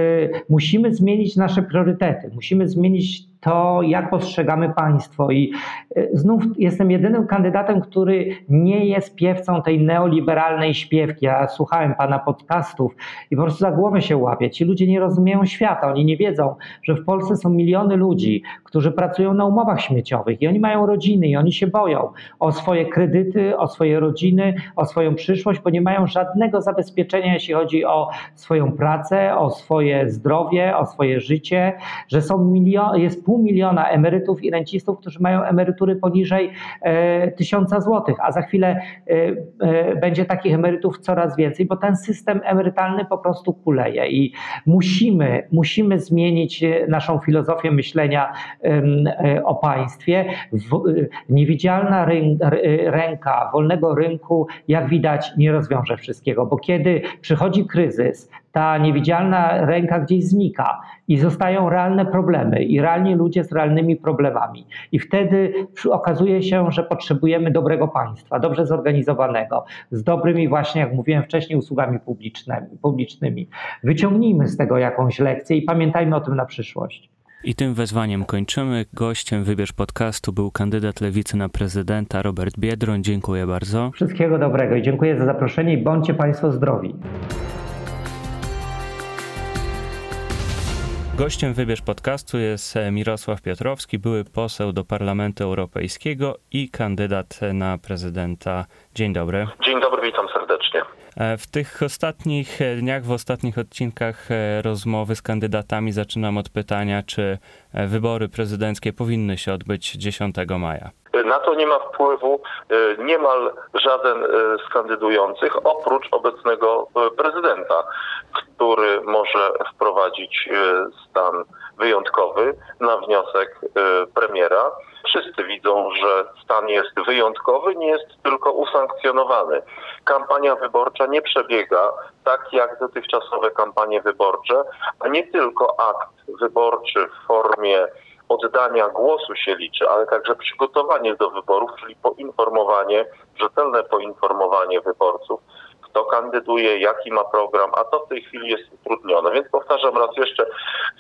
musimy zmienić nasze priorytety, musimy zmienić to, jak postrzegamy państwo. I e, znów jestem jedynym kandydatem, który nie jest piewcą tej neoliberalnej śpiewki. Ja słuchałem pana podcastów i po prostu za głowę się łapię. Ci ludzie nie rozumieją świata, oni nie wiedzą, że w Polsce są miliony ludzi, którzy pracują na umowach śmieciowych i oni mają rodziny i oni się boją o swoje kredyty, o swoje rodziny, o swoją przyszłość, bo nie mają żadnego zabezpieczenia, jeśli chodzi o swoją pracę, o swoje zdrowie, o swoje życie, że są miliony, jest pół miliona emerytów i rencistów, którzy mają emerytury poniżej e, tysiąca złotych, a za chwilę e, e, będzie takich emerytów coraz więcej, bo ten system emerytalny po prostu kuleje i musimy, musimy zmienić naszą filozofię myślenia o państwie. Niewidzialna ręka wolnego rynku, jak widać, nie rozwiąże wszystkiego, bo kiedy przychodzi kryzys, ta niewidzialna ręka gdzieś znika i zostają realne problemy i realni ludzie z realnymi problemami. I wtedy okazuje się, że potrzebujemy dobrego państwa, dobrze zorganizowanego, z dobrymi właśnie, jak mówiłem wcześniej, usługami publicznymi. Wyciągnijmy z tego jakąś lekcję i pamiętajmy o tym na przyszłość. I tym wezwaniem kończymy. Gościem Wybierz Podcastu był kandydat Lewicy na prezydenta Robert Biedroń. Dziękuję bardzo. Wszystkiego dobrego i dziękuję za zaproszenie i bądźcie Państwo zdrowi. Gościem Wybierz Podcastu jest e, Mirosław Piotrowski, były poseł do Parlamentu Europejskiego i kandydat na prezydenta. Dzień dobry. Dzień dobry, witam serdecznie. E, w tych ostatnich e, dniach, w ostatnich odcinkach rozmowy z kandydatami zaczynam od pytania, czy wybory prezydenckie powinny się odbyć 10 maja. Na to nie ma wpływu niemal żaden z kandydujących, oprócz obecnego prezydenta który może wprowadzić e, stan wyjątkowy na wniosek e, premiera. Wszyscy widzą, że stan jest wyjątkowy, nie jest tylko usankcjonowany. Kampania wyborcza nie przebiega tak jak dotychczasowe kampanie wyborcze, a nie tylko akt wyborczy w formie oddania głosu się liczy, ale także przygotowanie do wyborów, czyli poinformowanie, rzetelne poinformowanie wyborców kto kandyduje, jaki ma program, a to w tej chwili jest utrudnione. Więc powtarzam raz jeszcze,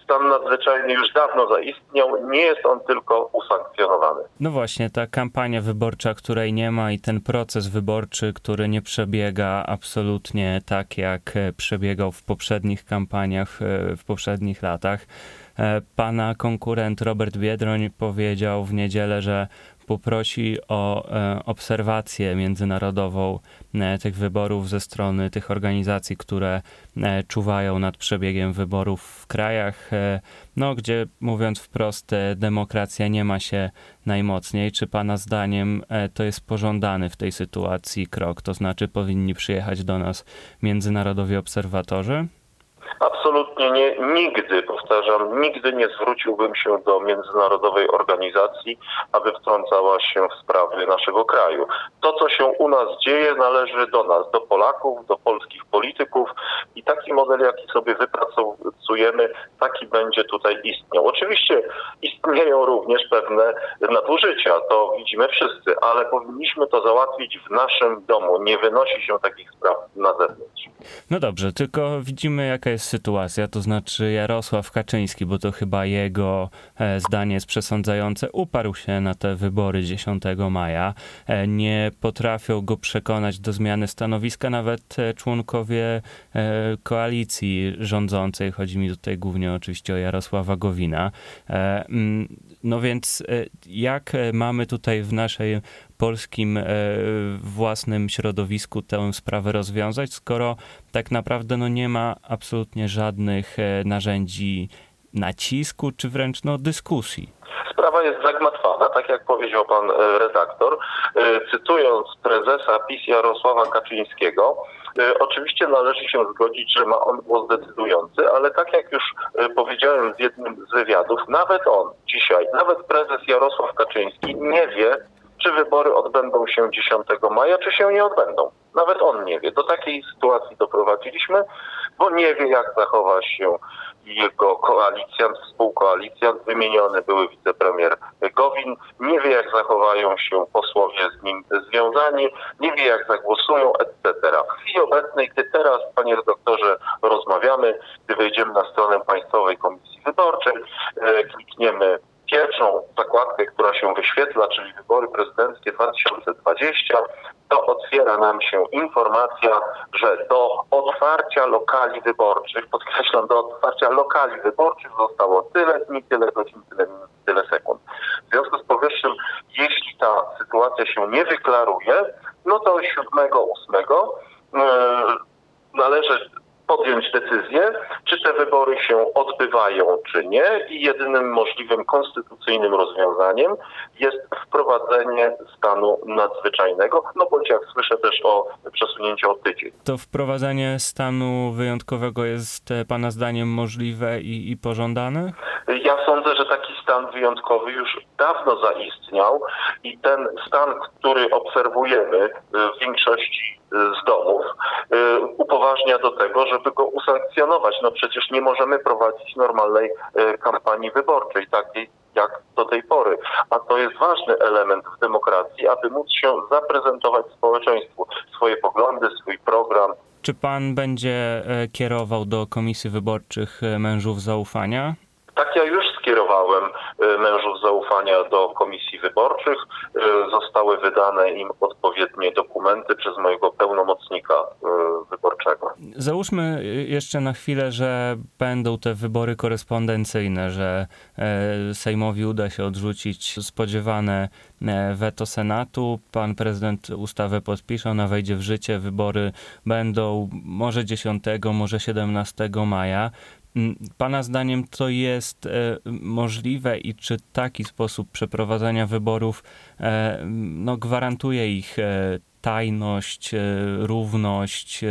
stan nadzwyczajny już dawno zaistniał, nie jest on tylko usankcjonowany. No właśnie, ta kampania wyborcza, której nie ma i ten proces wyborczy, który nie przebiega absolutnie tak, jak przebiegał w poprzednich kampaniach, e, w poprzednich latach. E, pana konkurent Robert Biedroń powiedział w niedzielę, że poprosi o e, obserwację międzynarodową e, tych wyborów ze strony tych organizacji, które czuwają nad przebiegiem wyborów w krajach, no, gdzie mówiąc wprost, demokracja nie ma się najmocniej. Czy Pana zdaniem to jest pożądany w tej sytuacji krok? To znaczy, powinni przyjechać do nas międzynarodowi obserwatorzy? Absolutnie nie, nigdy, powtarzam, nigdy nie zwróciłbym się do międzynarodowej organizacji, aby wtrącała się w sprawy naszego kraju. To, co się u nas dzieje, należy do nas, do Polaków, do polskich polityków i taki model, jaki sobie wypracujemy, taki będzie tutaj istniał. Oczywiście istnieją również pewne nadużycia, to widzimy wszyscy, ale powinniśmy to załatwić w naszym domu. Nie wynosi się takich spraw na zewnątrz. No dobrze, tylko widzimy jaka jest sytuacja, to znaczy Jarosław Kaczyński, bo to chyba jego e, zdanie jest przesądzające, uparł się na te wybory 10 maja. E, nie potrafią go przekonać do zmiany stanowiska nawet e, członkowie koalicji rządzącej. Chodzi mi tutaj głównie oczywiście o Jarosława Gowina. No więc jak mamy tutaj w naszej polskim e, własnym środowisku tę sprawę rozwiązać, skoro tak naprawdę no, nie ma absolutnie żadnych e, narzędzi nacisku, czy wręcz no, dyskusji. Sprawa jest zagmatwana, tak jak powiedział pan e, redaktor. Cytując prezesa PiS Jarosława Kaczyńskiego, Oczywiście należy się zgodzić, że ma on głos decydujący, ale tak jak już powiedziałem w jednym z wywiadów, nawet on dzisiaj, nawet prezes Jarosław Kaczyński nie wie, czy wybory odbędą się 10 maja, czy się nie odbędą. Nawet on nie wie. Do takiej sytuacji doprowadziliśmy, bo nie wie, jak zachowa się jego koalicjant, współkoalicjant, wymieniony były wicepremier Gowin, nie wie, jak zachowają się posłowie z nim związani, nie wie, jak zagłosują, etc. W chwili obecnej, gdy teraz, panie redaktorze, rozmawiamy, gdy wejdziemy na stronę Państwowej Komisji Wyborczej, e, klikniemy pierwszą zakładkę, która się wyświetla, czyli wybory prezydenckie 2020, to otwiera nam się informacja, że do otwarcia lokali wyborczych, podkreślam, do otwarcia lokali wyborczych zostało tyle dni, tyle godzin, tyle tyle sekund. W związku z powyższym, jeśli ta sytuacja się nie wyklaruje, no to 7-8 yy, należy podjąć decyzję, czy te wybory się odbywają, czy nie. I jedynym możliwym konstytucyjnym rozwiązaniem jest wprowadzenie stanu nadzwyczajnego, no bądź jak słyszę też o przesunięciu o tydzień. To wprowadzenie stanu wyjątkowego jest e, Pana zdaniem możliwe i, i pożądane? Ja sądzę, że taki stan wyjątkowy już dawno zaistniał i ten stan, który obserwujemy w większości z domów, y, upoważnia do tego, żeby go usankcjonować. No przecież nie możemy prowadzić normalnej y, kampanii wyborczej, takiej jak do tej pory. A to jest ważny element w demokracji, aby móc się zaprezentować społeczeństwu, swoje poglądy, swój program. Czy pan będzie e, kierował do komisji wyborczych e, mężów zaufania? Tak, ja już skierowałem y, mężów zaufania do komisji wyborczych. Y, zostały wydane im odpowiednie dokumenty przez mojego pełnomocnika y, wyborczego. Załóżmy jeszcze na chwilę, że będą te wybory korespondencyjne, że e, Sejmowi uda się odrzucić spodziewane e, weto Senatu. Pan prezydent ustawę podpisze, ona wejdzie w życie, wybory będą może 10, może 17 maja. Mm, pana zdaniem to jest e, możliwe i czy taki sposób przeprowadzania wyborów e, no, gwarantuje ich e, tajność, równość,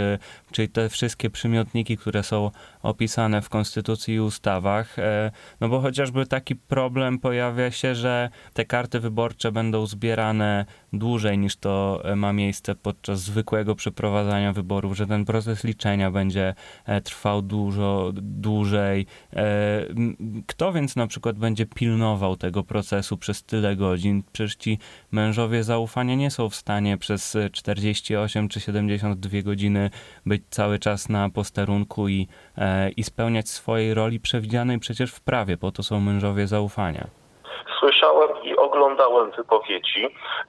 czyli te wszystkie przymiotniki, które są opisane w Konstytucji i ustawach. E, no bo chociażby taki problem pojawia się, że te karty wyborcze będą zbierane dłużej niż to e, ma miejsce podczas zwykłego przeprowadzania wyborów, że ten proces liczenia będzie e, trwał dużo dłużej. Kto więc na przykład będzie pilnował tego procesu przez tyle godzin? Przecież ci mężowie zaufania nie są w stanie przez 48 czy 72 godziny być cały czas na posterunku i, e, i spełniać swojej roli przewidzianej przecież w prawie, po to są mężowie zaufania. Słyszałem i oglądałem wypowiedzi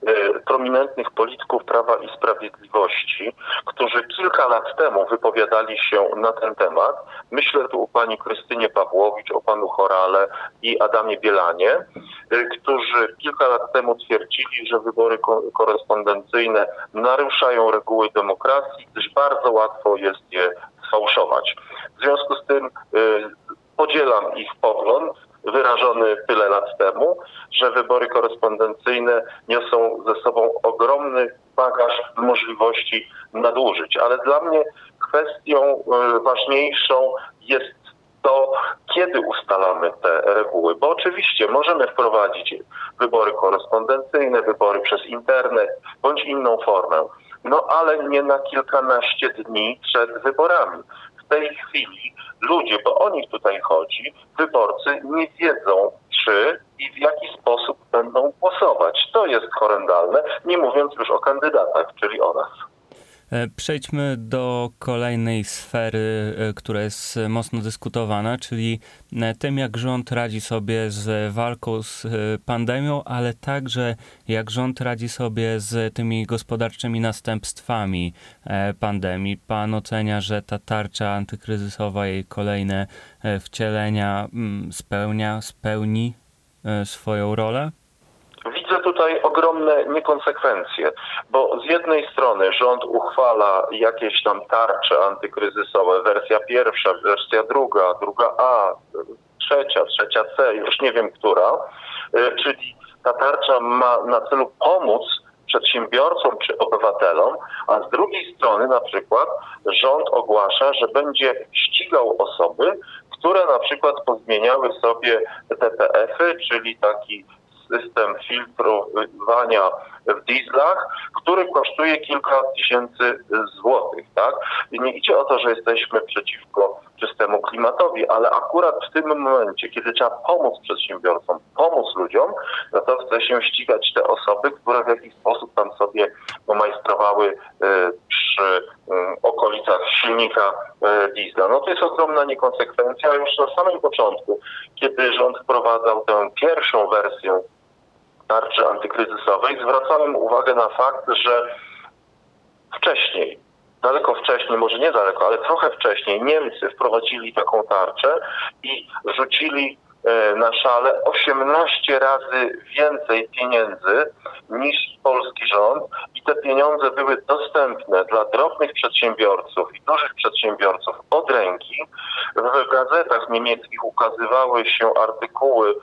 y, prominentnych polityków Prawa i Sprawiedliwości, którzy kilka lat temu wypowiadali się na ten temat. Myślę tu o pani Krystynie Pawłowicz, o panu Chorale i Adamie Bielanie, y, którzy kilka lat temu twierdzili, że wybory ko korespondencyjne naruszają reguły demokracji, gdyż bardzo łatwo jest je sfałszować. W związku z tym y, podzielam ich pogląd, wyrażony tyle lat temu, że wybory korespondencyjne niosą ze sobą ogromny bagaż możliwości nadużyć. Ale dla mnie kwestią e, ważniejszą jest to kiedy ustalamy te reguły? Bo oczywiście możemy wprowadzić wybory korespondencyjne, wybory przez internet bądź inną formę, no ale nie na kilkanaście dni przed wyborami. W tej chwili ludzie, bo o nich tutaj chodzi, wyborcy nie wiedzą, czy i w jaki sposób będą głosować. To jest horrendalne, nie mówiąc już o kandydatach, czyli o nas. E, przejdźmy do kolejnej sfery, e, która jest mocno dyskutowana, czyli e, tym, jak rząd radzi sobie z walką z pandemią, ale także jak rząd radzi sobie z tymi gospodarczymi następstwami pandemii. Pan ocenia, że ta tarcza antykryzysowa, jej kolejne wcielenia mm, spełnia, spełni swoją rolę? Tutaj ogromne niekonsekwencje, bo z jednej strony rząd uchwala jakieś tam tarcze antykryzysowe, wersja pierwsza, wersja druga, druga A, trzecia, trzecia C, już nie wiem która, y, czyli ta tarcza ma na celu pomóc przedsiębiorcom czy obywatelom, a z drugiej strony na przykład rząd ogłasza, że będzie ścigał osoby, które na przykład pozmieniały sobie TPF-y, czyli taki system filtrowania w dieslach, który kosztuje kilka tysięcy złotych, tak? Nie idzie o to, że jesteśmy przeciwko czystemu klimatowi, ale akurat w tym momencie, kiedy trzeba pomóc przedsiębiorcom, pomóc ludziom, no to chce się ścigać te osoby, które w jakiś sposób tam sobie pomajstrowały y, przy mm, okolicach silnika y, diesla. No to jest ogromna niekonsekwencja. Już na samym początku, kiedy rząd wprowadzał tę pierwszą wersję tarczy antykryzysowej, zwracałem uwagę na fakt, że wcześniej, daleko wcześniej, może nie daleko, ale trochę wcześniej Niemcy wprowadzili taką tarczę i rzucili e, na szale 18 razy więcej pieniędzy niż polski rząd i te pieniądze były dostępne dla drobnych przedsiębiorców i dużych przedsiębiorców od ręki. W gazetach niemieckich ukazywały się artykuły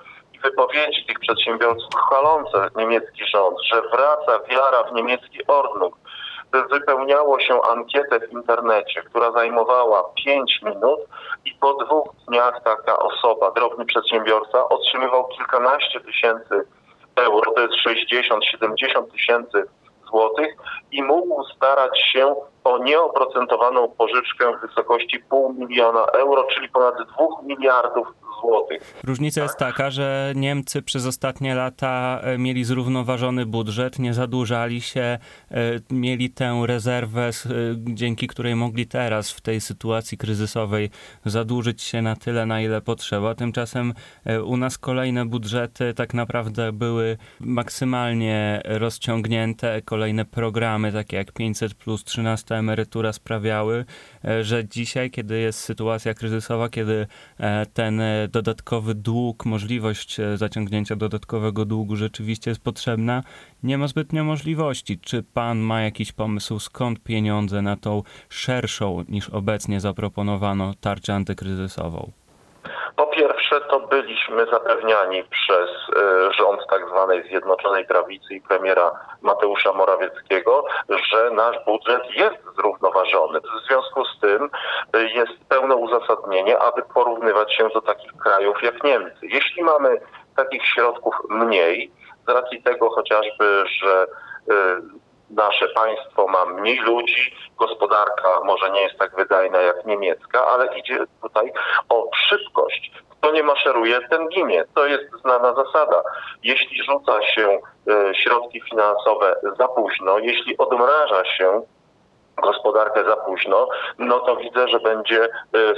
wypowiedzi tych przedsiębiorców chwalące niemiecki rząd, że wraca wiara w niemiecki Ordnung, wypełniało się ankietę w internecie, która zajmowała 5 minut i po dwóch dniach taka osoba, drobny przedsiębiorca, otrzymywał kilkanaście tysięcy euro, to jest 60-70 tysięcy złotych i mógł starać się o nieoprocentowaną pożyczkę w wysokości pół miliona euro, czyli ponad 2 miliardów Różnica jest taka, że Niemcy przez ostatnie lata e, mieli zrównoważony budżet, nie zadłużali się, e, mieli tę rezerwę, e, dzięki której mogli teraz w tej sytuacji kryzysowej zadłużyć się na tyle, na ile potrzeba. Tymczasem u nas kolejne budżety tak naprawdę były maksymalnie rozciągnięte. Kolejne programy, takie jak 500 plus 13 emerytura sprawiały, że dzisiaj, kiedy jest sytuacja kryzysowa, kiedy ten dodatkowy dług, możliwość e, zaciągnięcia dodatkowego długu rzeczywiście jest potrzebna, nie ma zbytnio możliwości. Czy pan ma jakiś pomysł, skąd pieniądze na tą szerszą niż obecnie zaproponowano tarczę antykryzysową? Po pierwsze, to byliśmy zapewniani przez e, rząd tak zwanej Zjednoczonej Prawicy i premiera Mateusza Morawieckiego, że nasz budżet jest zrównoważony. W związku z tym e, jest pełne uzasadnienie, aby porównywać się do takich krajów jak Niemcy. Jeśli mamy takich środków mniej, z racji tego chociażby, że e, nasze państwo ma mniej ludzi, gospodarka może nie jest tak wydajna jak niemiecka, ale idzie tutaj o szybkość. Kto nie maszeruje, ten ginie. To jest znana zasada. Jeśli rzuca się e, środki finansowe za późno, jeśli odmraża się gospodarkę za późno, no to widzę, że będzie y,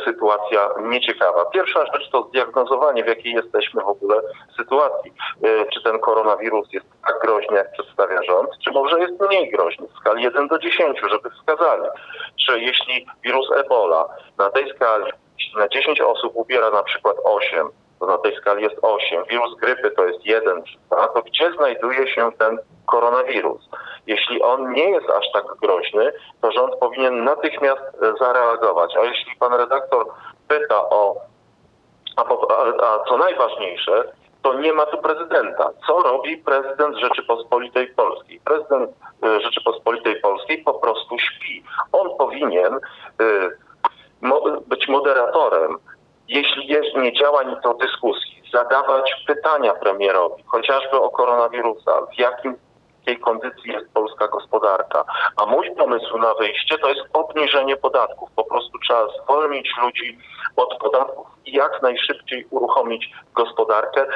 sytuacja nieciekawa. Pierwsza rzecz to zdiagnozowanie, w jakiej jesteśmy w ogóle sytuacji. Y, czy ten koronawirus jest tak groźny, jak przedstawia rząd, czy może jest mniej groźny w skali 1 do 10, żeby wskazali. Czy jeśli wirus Ebola na tej skali na 10 osób ubiera na przykład 8, na tej skali jest 8, wirus grypy to jest 1 czy 2, to gdzie znajduje się ten koronawirus? Jeśli on nie jest aż tak groźny, to rząd powinien natychmiast e, zareagować. A jeśli pan redaktor pyta o, a, a co najważniejsze, to nie ma tu prezydenta. Co robi prezydent Rzeczypospolitej Polskiej? Prezydent e, Rzeczypospolitej Polskiej po prostu śpi. On powinien e, być moderatorem jeśli jest, nie działa nic o dyskusji, zadawać pytania premierowi, chociażby o koronawirusa, w jakim jakiej kondycji jest polska gospodarka. A mój pomysł na wyjście to jest obniżenie podatków. Po prostu trzeba zwolnić ludzi od podatków jak najszybciej uruchomić gospodarkę.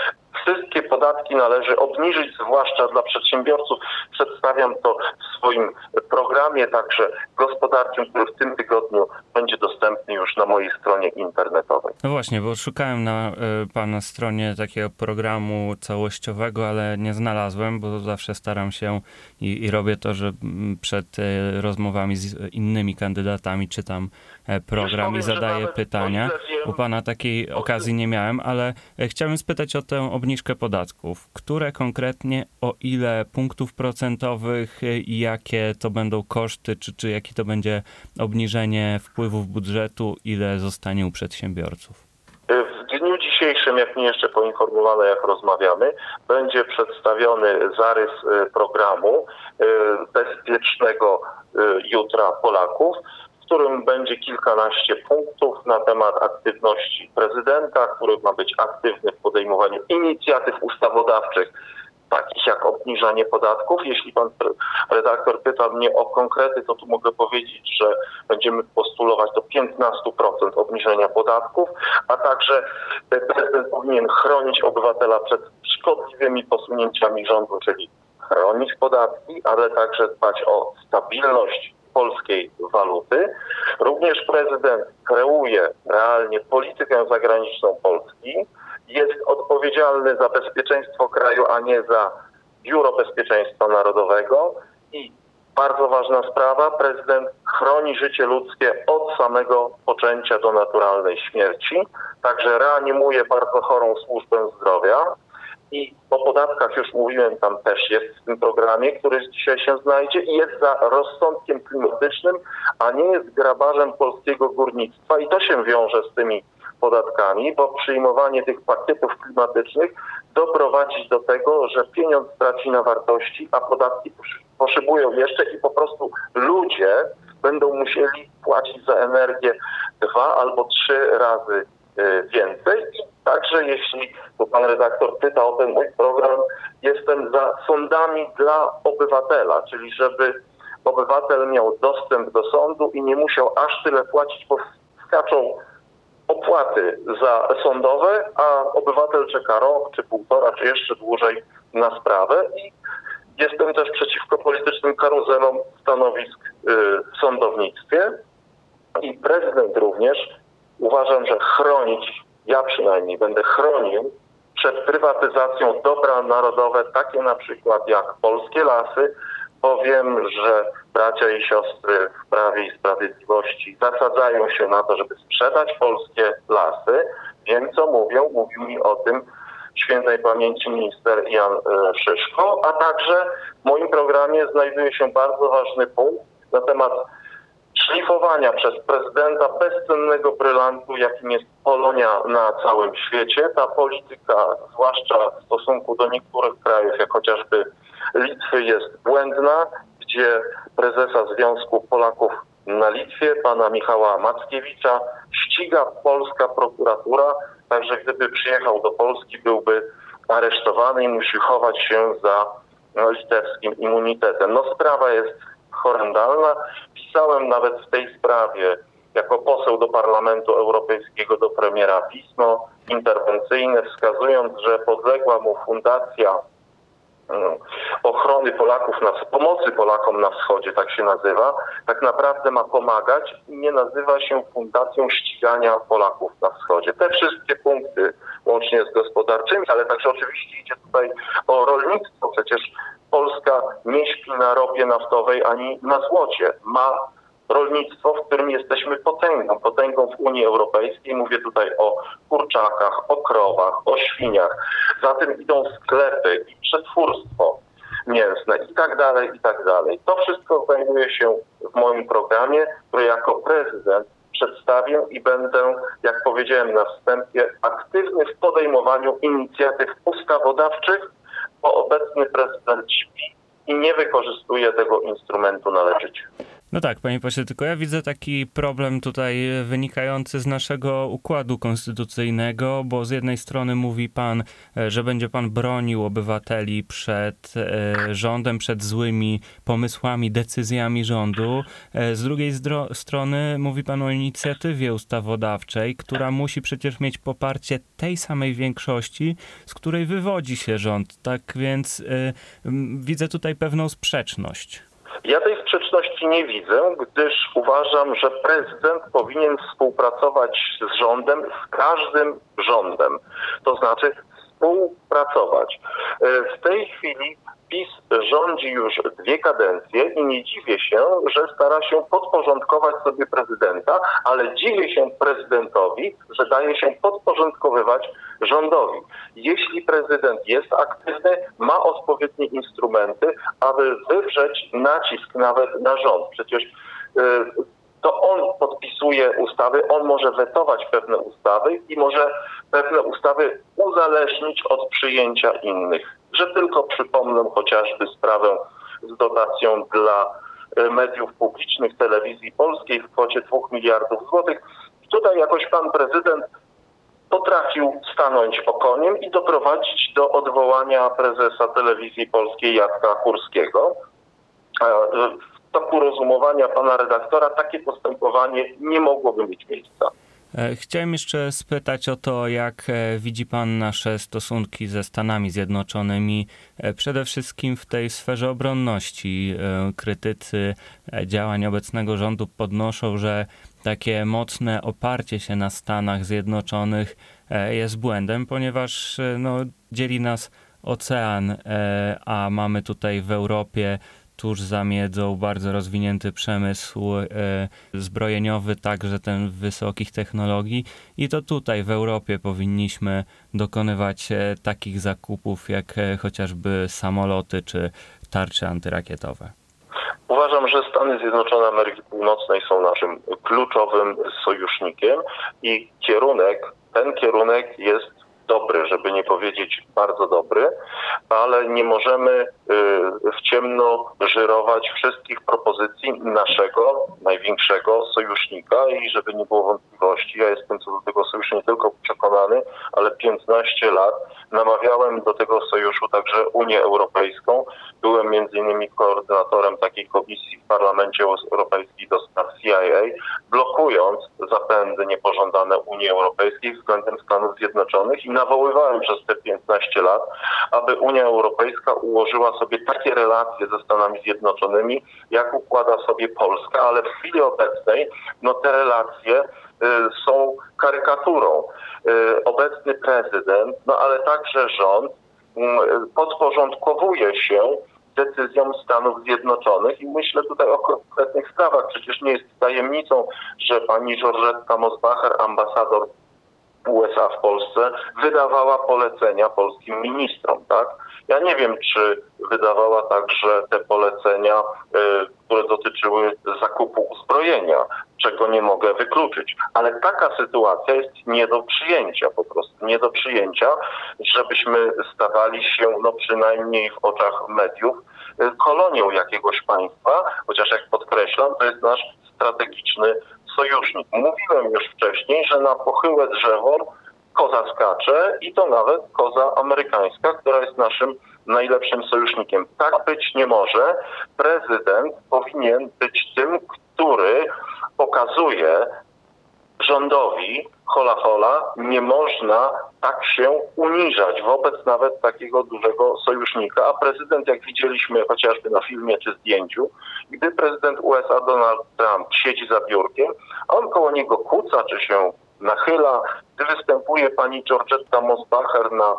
Wszystkie podatki należy obniżyć, zwłaszcza dla przedsiębiorców. Przedstawiam to w swoim programie także gospodarczym, który w tym tygodniu będzie dostępny już na mojej stronie internetowej. No właśnie, bo szukałem na y, Pana stronie takiego programu całościowego, ale nie znalazłem, bo zawsze staram się i, i robię to, że przed y, rozmowami z innymi kandydatami czytam e, program i zadaję pytania. U Pana takiej okazji nie miałem, ale e, chciałbym spytać o tę obniżkę podatków. Które konkretnie, o ile punktów procentowych e, i jakie to będą koszty, czy, czy jakie to będzie obniżenie wpływów budżetu, ile zostanie u przedsiębiorców? W dniu dzisiejszym, jak mnie jeszcze poinformowano, jak rozmawiamy, będzie przedstawiony zarys e, programu bezpiecznego jutra Polaków którym będzie kilkanaście punktów na temat aktywności prezydenta, który ma być aktywny w podejmowaniu inicjatyw ustawodawczych, takich jak obniżanie podatków. Jeśli pan redaktor pyta mnie o konkrety, to tu mogę powiedzieć, że będziemy postulować do 15% obniżenia podatków, a także prezydent powinien chronić obywatela przed szkodliwymi posunięciami rządu, czyli chronić podatki, ale także dbać o stabilność polskiej waluty. Również prezydent kreuje realnie politykę zagraniczną Polski. Jest odpowiedzialny za bezpieczeństwo kraju, a nie za Biuro Bezpieczeństwa Narodowego. I bardzo ważna sprawa, prezydent chroni życie ludzkie od samego poczęcia do naturalnej śmierci. Także reanimuje bardzo chorą służbę zdrowia. I o podatkach już mówiłem, tam też jest w tym programie, który dzisiaj się znajdzie i jest za rozsądkiem klimatycznym, a nie jest grabarzem polskiego górnictwa. I to się wiąże z tymi podatkami, bo przyjmowanie tych pakietów klimatycznych doprowadzi do tego, że pieniądz traci na wartości, a podatki poszybują jeszcze i po prostu ludzie będą musieli płacić za energię dwa albo trzy razy więcej. I Także jeśli, bo pan redaktor pyta o ten mój program, jestem za sądami dla obywatela, czyli żeby obywatel miał dostęp do sądu i nie musiał aż tyle płacić, bo skaczą opłaty za sądowe, a obywatel czeka rok, czy półtora, czy jeszcze dłużej na sprawę. I jestem też przeciwko politycznym karuzelom stanowisk w sądownictwie. I prezydent również uważam, że chronić ja przynajmniej będę chronił przed prywatyzacją dobra narodowe, takie na przykład jak polskie lasy, bo wiem, że bracia i siostry w Prawie i Sprawiedliwości zasadzają się na to, żeby sprzedać polskie lasy. Wiem, co mówią. Mówił mi o tym świętej pamięci minister Jan e, Szyszko, a także w moim programie znajduje się bardzo ważny punkt na temat szlifowania przez prezydenta bezcennego brylantu, jakim jest Polonia na całym świecie. Ta polityka, zwłaszcza w stosunku do niektórych krajów, jak chociażby Litwy, jest błędna, gdzie prezesa Związku Polaków na Litwie, pana Michała Mackiewicza, ściga polska prokuratura, także gdyby przyjechał do Polski, byłby aresztowany i musi chować się za litewskim immunitetem. No sprawa jest horrendalna. Pisałem nawet w tej sprawie jako poseł do Parlamentu Europejskiego do premiera pismo interwencyjne, wskazując, że podległa mu fundacja mm, ochrony Polaków, na, pomocy Polakom na wschodzie, tak się nazywa, tak naprawdę ma pomagać i nie nazywa się Fundacją Ścigania Polaków na wschodzie. Te wszystkie punkty, łącznie z gospodarczymi, ale także oczywiście idzie tutaj o rolnictwo. Przecież Polska nie śpi na ropie naftowej ani na złocie. Ma rolnictwo, w którym jesteśmy potęgą, potęgą w Unii Europejskiej. Mówię tutaj o kurczakach, o krowach, o świniach. Za tym idą sklepy i przetwórstwo mięsne i tak dalej, i tak dalej. To wszystko znajduje się w moim programie, który jako prezydent przedstawię i będę, jak powiedziałem na wstępie, aktywny w podejmowaniu inicjatyw ustawodawczych bo obecny prezydent śpi i nie wykorzystuje tego instrumentu należycie. No tak, panie pośle, tylko ja widzę taki problem tutaj wynikający z naszego układu konstytucyjnego, bo z jednej strony mówi pan, e, że będzie pan bronił obywateli przed e, rządem, przed złymi pomysłami, decyzjami rządu. E, z drugiej strony mówi pan o inicjatywie ustawodawczej, która musi przecież mieć poparcie tej samej większości, z której wywodzi się rząd. Tak więc widzę tutaj pewną sprzeczność. Ja tej sprzeczności nie widzę, gdyż uważam, że prezydent powinien współpracować z rządem, z każdym rządem. To znaczy współpracować. E, w tej chwili PiS rządzi już dwie kadencje i nie dziwię się, że stara się podporządkować sobie prezydenta, ale dziwię się prezydentowi, że daje się podporządkowywać rządowi. Jeśli prezydent jest aktywny, ma odpowiednie instrumenty, aby wywrzeć nacisk nawet na rząd. Przecież yy, to on podpisuje ustawy, on może wetować pewne ustawy i może pewne ustawy uzależnić od przyjęcia innych. Że tylko przypomnę chociażby sprawę z dotacją dla e, mediów publicznych telewizji polskiej w kwocie 2 miliardów złotych. Tutaj jakoś pan prezydent potrafił stanąć okoniem i doprowadzić do odwołania prezesa telewizji polskiej Jacka Kurskiego. Toku rozumowania pana redaktora takie postępowanie nie mogłoby mieć miejsca. E, chciałem jeszcze spytać o to, jak e, widzi Pan nasze stosunki ze Stanami Zjednoczonymi, e, przede wszystkim w tej sferze obronności. Krytycy działań obecnego rządu podnoszą, że takie mocne oparcie się na Stanach Zjednoczonych jest błędem, ponieważ no, dzieli nas ocean, a mamy tutaj w Europie tuż za miedzą bardzo rozwinięty przemysł e, zbrojeniowy, także ten wysokich technologii i to tutaj w Europie powinniśmy dokonywać e, takich zakupów jak e, chociażby samoloty czy tarcze antyrakietowe. Uważam, że Stany Zjednoczone Ameryki Północnej są naszym kluczowym sojusznikiem i kierunek, ten kierunek jest dobry, żeby nie powiedzieć bardzo dobry, ale nie możemy y, w ciemno żyrować wszystkich propozycji naszego największego sojusznika i żeby nie było wątpliwości, ja jestem co do tego sojuszu nie tylko przekonany, ale 15 lat namawiałem do tego sojuszu także Unię Europejską. Byłem między innymi koordynatorem takiej komisji w Parlamencie Europejskim do niepożądane Unii Europejskiej względem Stanów Zjednoczonych i nawoływałem przez te 15 lat, aby Unia Europejska ułożyła sobie takie relacje ze Stanami Zjednoczonymi, jak układa sobie Polska, ale w chwili obecnej no, te relacje y, są karykaturą. Y, obecny prezydent, no ale także rząd y, podporządkowuje się decyzjom Stanów Zjednoczonych i myślę tutaj o konkretnych sprawach. Przecież nie jest tajemnicą, że pani Georgette Mosbacher, ambasador USA w Polsce wydawała polecenia polskim ministrom, tak? Ja nie wiem, czy wydawała także te polecenia, y, które dotyczyły zakupu uzbrojenia, czego nie mogę wykluczyć. Ale taka sytuacja jest nie do przyjęcia po prostu, nie do przyjęcia, żebyśmy stawali się, no przynajmniej w oczach mediów, y, kolonią jakiegoś państwa, chociaż jak podkreślam, to jest nasz strategiczny sojusznik. Mówiłem już wcześniej, że na pochyłe drzewo koza skacze i to nawet koza amerykańska, która jest naszym najlepszym sojusznikiem. Tak być nie może. Prezydent powinien być tym, który pokazuje rządowi hola hola, nie można tak się uniżać wobec nawet takiego dużego sojusznika. A prezydent, jak widzieliśmy chociażby na filmie czy zdjęciu, gdy prezydent USA Donald Trump siedzi za biurkiem, a on koło niego kłóca czy się nachyla, gdy występuje pani Georgetta Mosbacher na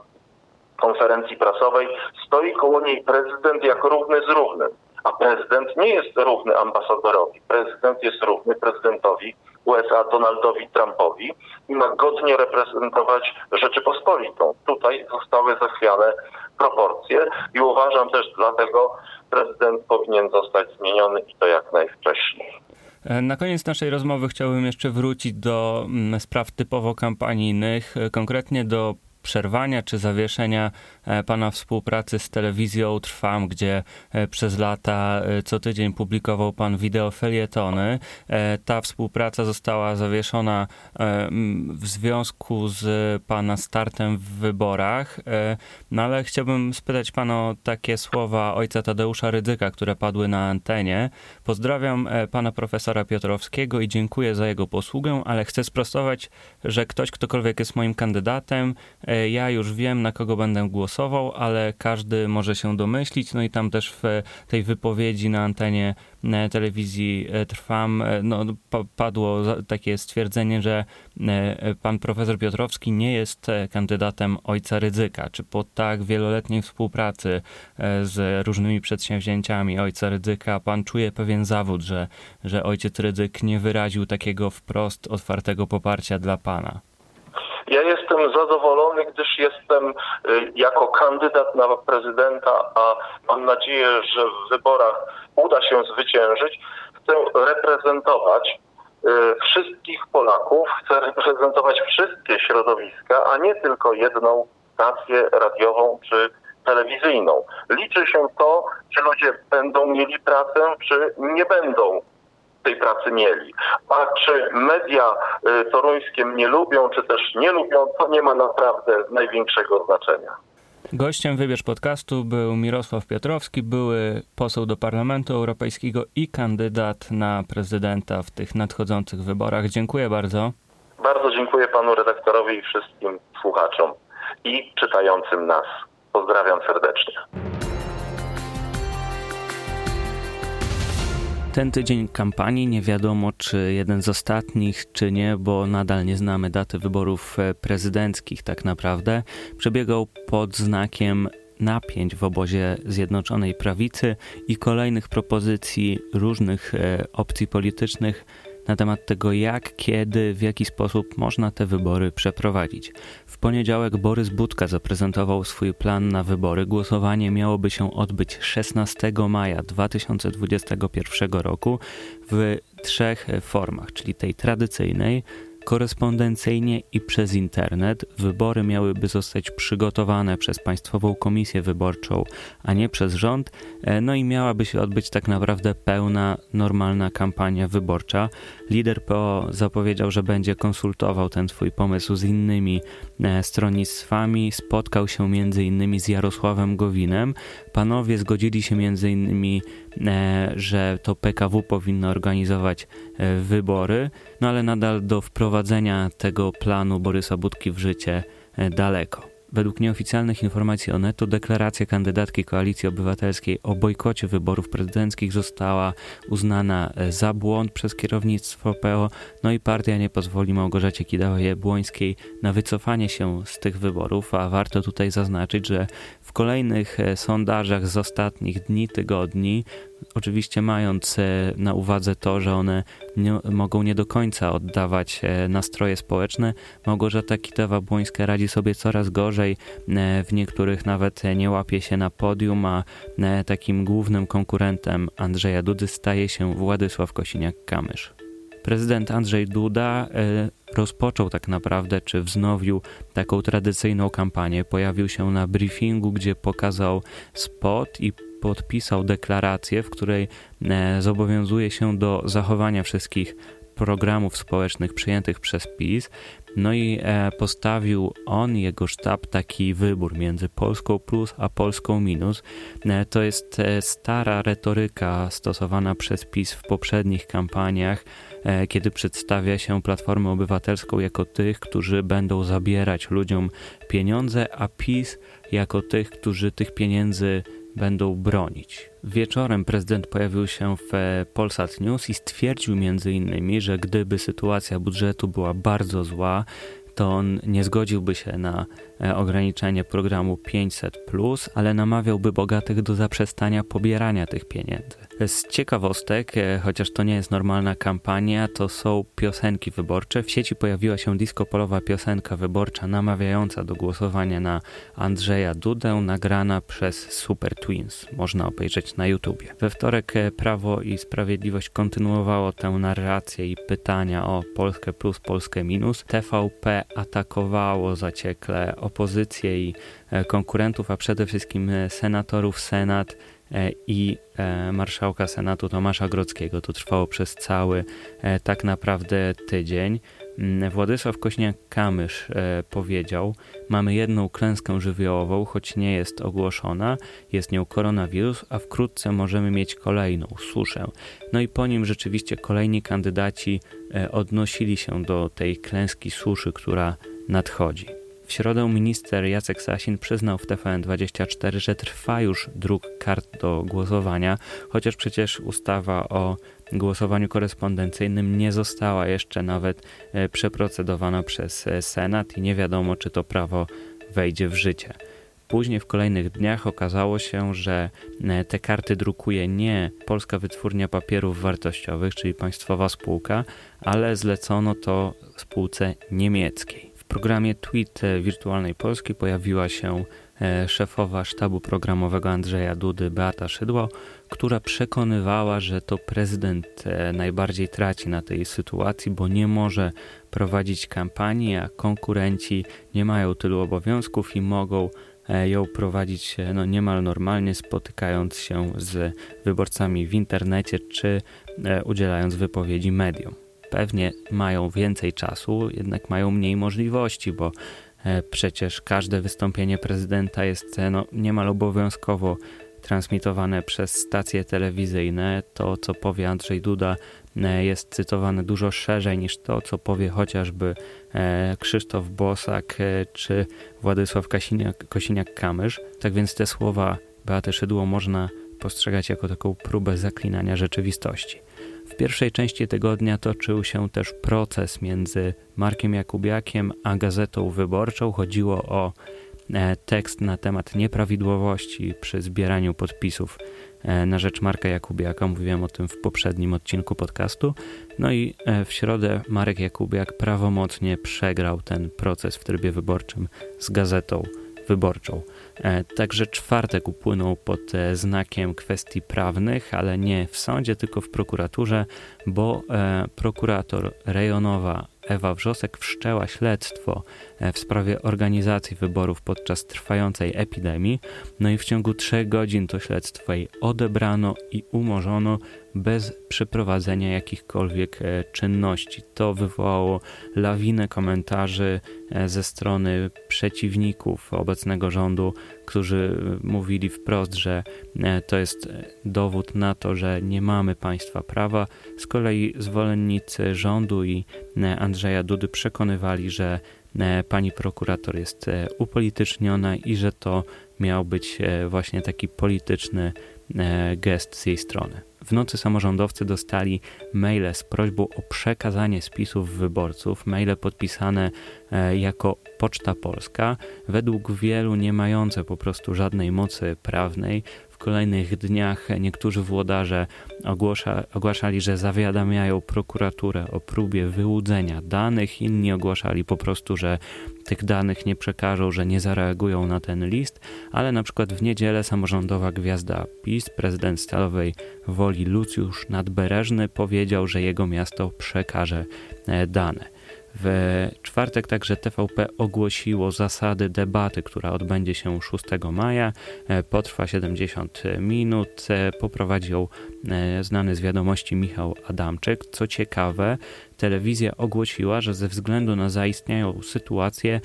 konferencji prasowej, stoi koło niej prezydent jak równy z równym. A prezydent nie jest równy ambasadorowi. Prezydent jest równy prezydentowi USA Donaldowi Trumpowi i ma godnie reprezentować Rzeczypospolitą. Tutaj zostały zachwiane proporcje i uważam też dlatego prezydent powinien zostać zmieniony i to jak najwcześniej. E, na koniec naszej rozmowy chciałbym jeszcze wrócić do mm, spraw typowo kampanijnych, e, konkretnie do przerwania czy zawieszenia e, pana współpracy z telewizją Trwam, gdzie e, przez lata e, co tydzień publikował pan wideo felietony. Ta współpraca została zawieszona w związku z pana startem w wyborach. No ale chciałbym spytać pana o takie słowa ojca Tadeusza Rydzyka, które padły na antenie. Pozdrawiam pana profesora Piotrowskiego i dziękuję za jego posługę, ale chcę sprostować, że ktoś, ktokolwiek jest moim kandydatem, ja już wiem, na kogo będę głosował, ale każdy może się domyślić. No i tam też w tej wypowiedzi na antenie e, telewizji e, Trwam no, padło takie stwierdzenie, że pan profesor Piotrowski nie jest kandydatem ojca Rydzyka. Czy po tak wieloletniej współpracy z różnymi przedsięwzięciami ojca Rydzyka pan czuje pewien zawód, że, że ojciec Rydzyk nie wyraził takiego wprost otwartego poparcia dla pana? Ja jestem zadowolony, gdyż jestem y, jako kandydat na prezydenta, a mam nadzieję, że w wyborach uda się zwyciężyć, chcę reprezentować y, wszystkich Polaków, chcę reprezentować wszystkie środowiska, a nie tylko jedną stację radiową czy telewizyjną. Liczy się to, czy ludzie będą mieli pracę, czy nie będą tej pracy mieli. A czy media y, toruńskie mnie lubią, czy też nie lubią, to nie ma naprawdę największego znaczenia. Gościem Wybierz Podcastu był Mirosław Piotrowski, były poseł do Parlamentu Europejskiego i kandydat na prezydenta w tych nadchodzących wyborach. Dziękuję bardzo. Bardzo dziękuję panu redaktorowi i wszystkim słuchaczom i czytającym nas. Pozdrawiam serdecznie. Ten tydzień kampanii nie wiadomo, czy jeden z ostatnich, czy nie, bo nadal nie znamy daty wyborów e, prezydenckich tak naprawdę. Przebiegał pod znakiem napięć w obozie Zjednoczonej Prawicy i kolejnych propozycji różnych e, opcji politycznych na temat tego, jak, kiedy, w jaki sposób można te wybory przeprowadzić. W poniedziałek Borys Budka zaprezentował swój plan na wybory. Głosowanie miałoby się odbyć 16 maja 2021 roku w trzech formach, czyli tej tradycyjnej, korespondencyjnie i przez internet. Wybory miałyby zostać przygotowane przez Państwową Komisję Wyborczą, a nie przez rząd, e, no i miałaby się odbyć tak naprawdę pełna, normalna kampania wyborcza. Lider PO zapowiedział, że będzie konsultował ten swój pomysł z innymi e, stronnictwami, spotkał się innymi z Jarosławem Gowinem. Panowie zgodzili się innymi, e, że to PKW powinno organizować wybory, no ale nadal do wprowadzenia tego planu Borysa Budki w życie e, daleko. Według nieoficjalnych informacji Onetu deklaracja kandydatki Koalicji Obywatelskiej o bojkocie wyborów prezydenckich została uznana e, za błąd przez kierownictwo PO, no i partia nie pozwoli Małgorzacie Kidawa-Jabłońskiej na wycofanie się z tych wyborów, a warto tutaj zaznaczyć, że w kolejnych e, sondażach z ostatnich dni, tygodni oczywiście mając e, na uwadze to, że one nie, mogą nie do końca oddawać e, nastroje społeczne, Małgorzata Kitawa-Błońska radzi sobie coraz gorzej, e, w niektórych nawet nie łapie się na podium, a takim głównym konkurentem Andrzeja Dudy staje się Władysław Kosiniak-Kamysz. Prezydent Andrzej Duda rozpoczął tak naprawdę, czy wznowił taką tradycyjną kampanię. Pojawił się na briefingu, gdzie pokazał spot i podpisał deklarację, w której e, zobowiązuje się do zachowania wszystkich programów społecznych przyjętych przez PiS. No i e, postawił on, jego sztab, taki wybór między Polską plus a Polską minus. E, to jest stara retoryka stosowana przez PiS w poprzednich kampaniach, kiedy przedstawia się Platformę Obywatelską jako tych, którzy będą zabierać ludziom pieniądze, a PiS jako tych, którzy tych pieniędzy będą bronić. Wieczorem prezydent pojawił się w Polsat News i stwierdził innymi, że gdyby sytuacja budżetu była bardzo zła, to on nie zgodziłby się na e, ograniczenie programu 500, ale namawiałby bogatych do zaprzestania pobierania tych pieniędzy. Z ciekawostek, e, chociaż to nie jest normalna kampania, to są piosenki wyborcze. W sieci pojawiła się disco-polowa piosenka wyborcza namawiająca do głosowania na Andrzeja Dudę, nagrana przez Super Twins. Można obejrzeć na YouTubie. We wtorek e, Prawo i Sprawiedliwość kontynuowało tę narrację i pytania o Polskę plus, Polskę minus. TVP atakowało zaciekle opozycję i e, konkurentów, a przede wszystkim senatorów Senat E, i e, marszałka Senatu Tomasza Grodzkiego. To trwało przez cały e, tak naprawdę tydzień. Mm, Władysław Kośniak-Kamysz powiedział: Mamy jedną klęskę żywiołową, choć nie jest ogłoszona, jest nią koronawirus, a wkrótce możemy mieć kolejną suszę. No i po nim rzeczywiście kolejni kandydaci odnosili się do tej klęski suszy, która nadchodzi. W środę minister Jacek Sasin przyznał w TVN24, że trwa już druk kart do głosowania, chociaż przecież ustawa o głosowaniu korespondencyjnym nie została jeszcze nawet e, przeprocedowana przez e, Senat i nie wiadomo, czy to prawo wejdzie w życie. Później w kolejnych dniach okazało się, że e, te karty drukuje nie Polska Wytwórnia Papierów Wartościowych, czyli państwowa spółka, ale zlecono to spółce niemieckiej programie Tweet Wirtualnej Polski pojawiła się e, szefowa sztabu programowego Andrzeja Dudy, Beata Szydło, która przekonywała, że to prezydent e, najbardziej traci na tej sytuacji, bo nie może prowadzić kampanii, a konkurenci nie mają tylu obowiązków i mogą e, ją prowadzić no, niemal normalnie, spotykając się z wyborcami w internecie czy udzielając wypowiedzi mediom pewnie mają więcej czasu, jednak mają mniej możliwości, bo e, przecież każde wystąpienie prezydenta jest e, no, niemal obowiązkowo transmitowane przez stacje telewizyjne. To, co powie Andrzej Duda, e, jest cytowane dużo szerzej niż to, co powie chociażby Krzysztof Bosak czy Władysław Kosiniak-Kamysz. Tak więc te słowa Beaty Szydło można postrzegać jako taką próbę zaklinania rzeczywistości. W pierwszej części tygodnia toczył się też proces między Markiem Jakubiakiem a Gazetą Wyborczą. Chodziło o e, tekst na temat nieprawidłowości przy zbieraniu podpisów e, na rzecz Marka Jakubiaka. Mówiłem o tym w poprzednim odcinku podcastu. No i e, w środę Marek Jakubiak prawomocnie przegrał ten proces w trybie wyborczym z Gazetą Wyborczą. E, także czwartek upłynął pod e, znakiem kwestii prawnych, ale nie w sądzie, tylko w prokuraturze, bo e, prokurator rejonowa Ewa Wrzosek wszczęła śledztwo w sprawie organizacji wyborów podczas trwającej epidemii. No i w ciągu trzech godzin to śledztwo jej odebrano i umorzono bez przeprowadzenia jakichkolwiek e, czynności. To wywołało lawinę komentarzy e, ze strony przeciwników obecnego rządu, którzy e, mówili wprost, że to jest dowód na to, że nie mamy państwa prawa. Z kolei zwolennicy rządu i Andrzeja Dudy przekonywali, że pani prokurator jest upolityczniona i że to miał być właśnie taki polityczny gest z jej strony. W nocy samorządowcy dostali maile z prośbą o przekazanie spisów wyborców, maile podpisane e, jako Poczta Polska, według wielu nie mające po prostu żadnej mocy prawnej, kolejnych dniach niektórzy włodarze ogłasza, ogłaszali, że zawiadamiają prokuraturę o próbie wyłudzenia danych, inni ogłaszali po prostu, że tych danych nie przekażą, że nie zareagują na ten list, ale na przykład w niedzielę samorządowa gwiazda PiS, prezydent Stalowej Woli Lucjusz Nadbereżny powiedział, że jego miasto przekaże e, dane. W czwartek także TVP ogłosiło zasady debaty, która odbędzie się 6 maja. E, potrwa 70 minut. E, poprowadził e, znany z wiadomości Michał Adamczyk. Co ciekawe, telewizja ogłosiła, że ze względu na zaistniałą sytuację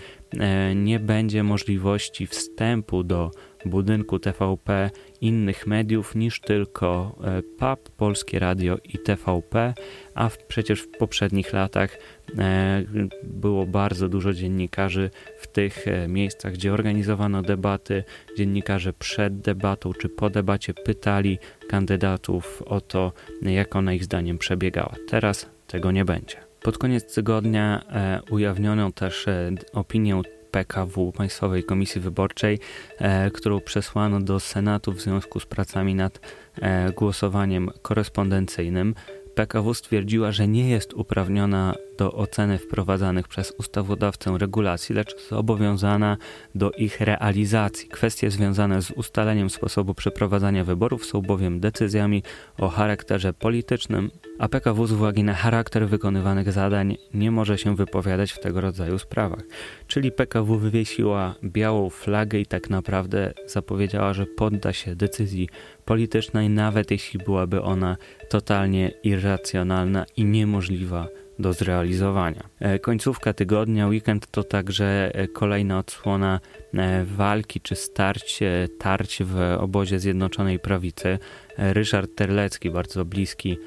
nie będzie możliwości wstępu do budynku TVP innych mediów niż tylko PAP, Polskie Radio i TVP, a przecież w poprzednich latach e, było bardzo dużo dziennikarzy w tych e, miejscach, gdzie organizowano debaty. Dziennikarze przed debatą czy po debacie pytali kandydatów o to, jak ona ich zdaniem przebiegała. Teraz tego nie będzie. Pod koniec tygodnia e, ujawniono też opinię PKW, Państwowej Komisji Wyborczej, e, którą przesłano do Senatu w związku z pracami nad e, głosowaniem korespondencyjnym. PKW stwierdziła, że nie jest uprawniona do oceny wprowadzanych przez ustawodawcę regulacji, lecz zobowiązana do ich realizacji. Kwestie związane z ustaleniem sposobu przeprowadzania wyborów są bowiem decyzjami o charakterze politycznym, a PKW z uwagi na charakter wykonywanych zadań nie może się wypowiadać w tego rodzaju sprawach. Czyli PKW wywiesiła białą flagę i tak naprawdę zapowiedziała, że podda się decyzji politycznej, nawet jeśli byłaby ona totalnie irracjonalna i niemożliwa do zrealizowania. E, końcówka tygodnia, weekend to także e, kolejna odsłona e, walki czy starć, tarć w obozie Zjednoczonej Prawicy. Ryszard Terlecki, bardzo bliski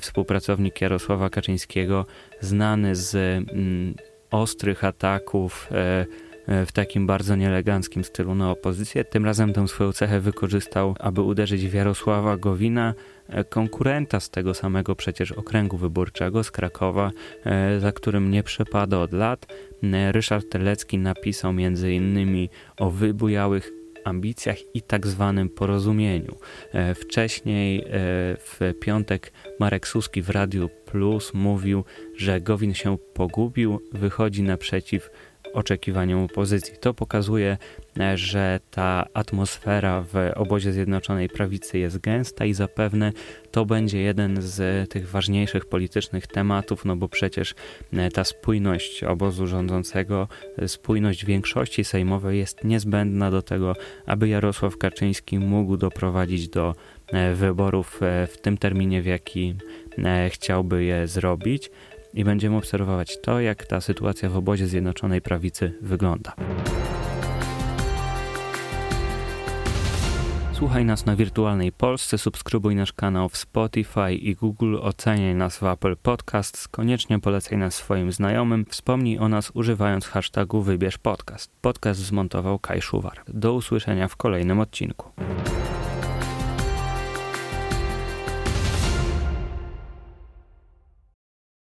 współpracownik Jarosława Kaczyńskiego, znany z mm, ostrych ataków w takim bardzo nieeleganckim stylu na opozycję. Tym razem tę swoją cechę wykorzystał, aby uderzyć w Jarosława Gowina, konkurenta z tego samego przecież okręgu wyborczego z Krakowa, e, za którym nie przepada od lat. E, Ryszard Telecki napisał innymi o wybujałych ambicjach i tak zwanym porozumieniu. E, wcześniej w piątek Marek Suski w Radiu Plus mówił, że Gowin się pogubił, wychodzi naprzeciw oczekiwaniom opozycji. To pokazuje, e, że ta atmosfera w obozie Zjednoczonej Prawicy jest gęsta i zapewne to będzie jeden z tych ważniejszych politycznych tematów, no bo przecież e, ta spójność obozu rządzącego, e, spójność większości sejmowej jest niezbędna do tego, aby Jarosław Kaczyński mógł doprowadzić do wyborów w tym terminie, w jaki chciałby je zrobić i będziemy obserwować to, jak ta sytuacja w obozie Zjednoczonej Prawicy wygląda. Słuchaj nas na wirtualnej Polsce, subskrybuj nasz kanał w Spotify i Google, oceniaj nas w Apple Podcasts, koniecznie polecaj nas swoim znajomym, wspomnij o nas używając hashtagu wybierz podcast. Podcast zmontował Kaj Szuwar. Do usłyszenia w kolejnym odcinku.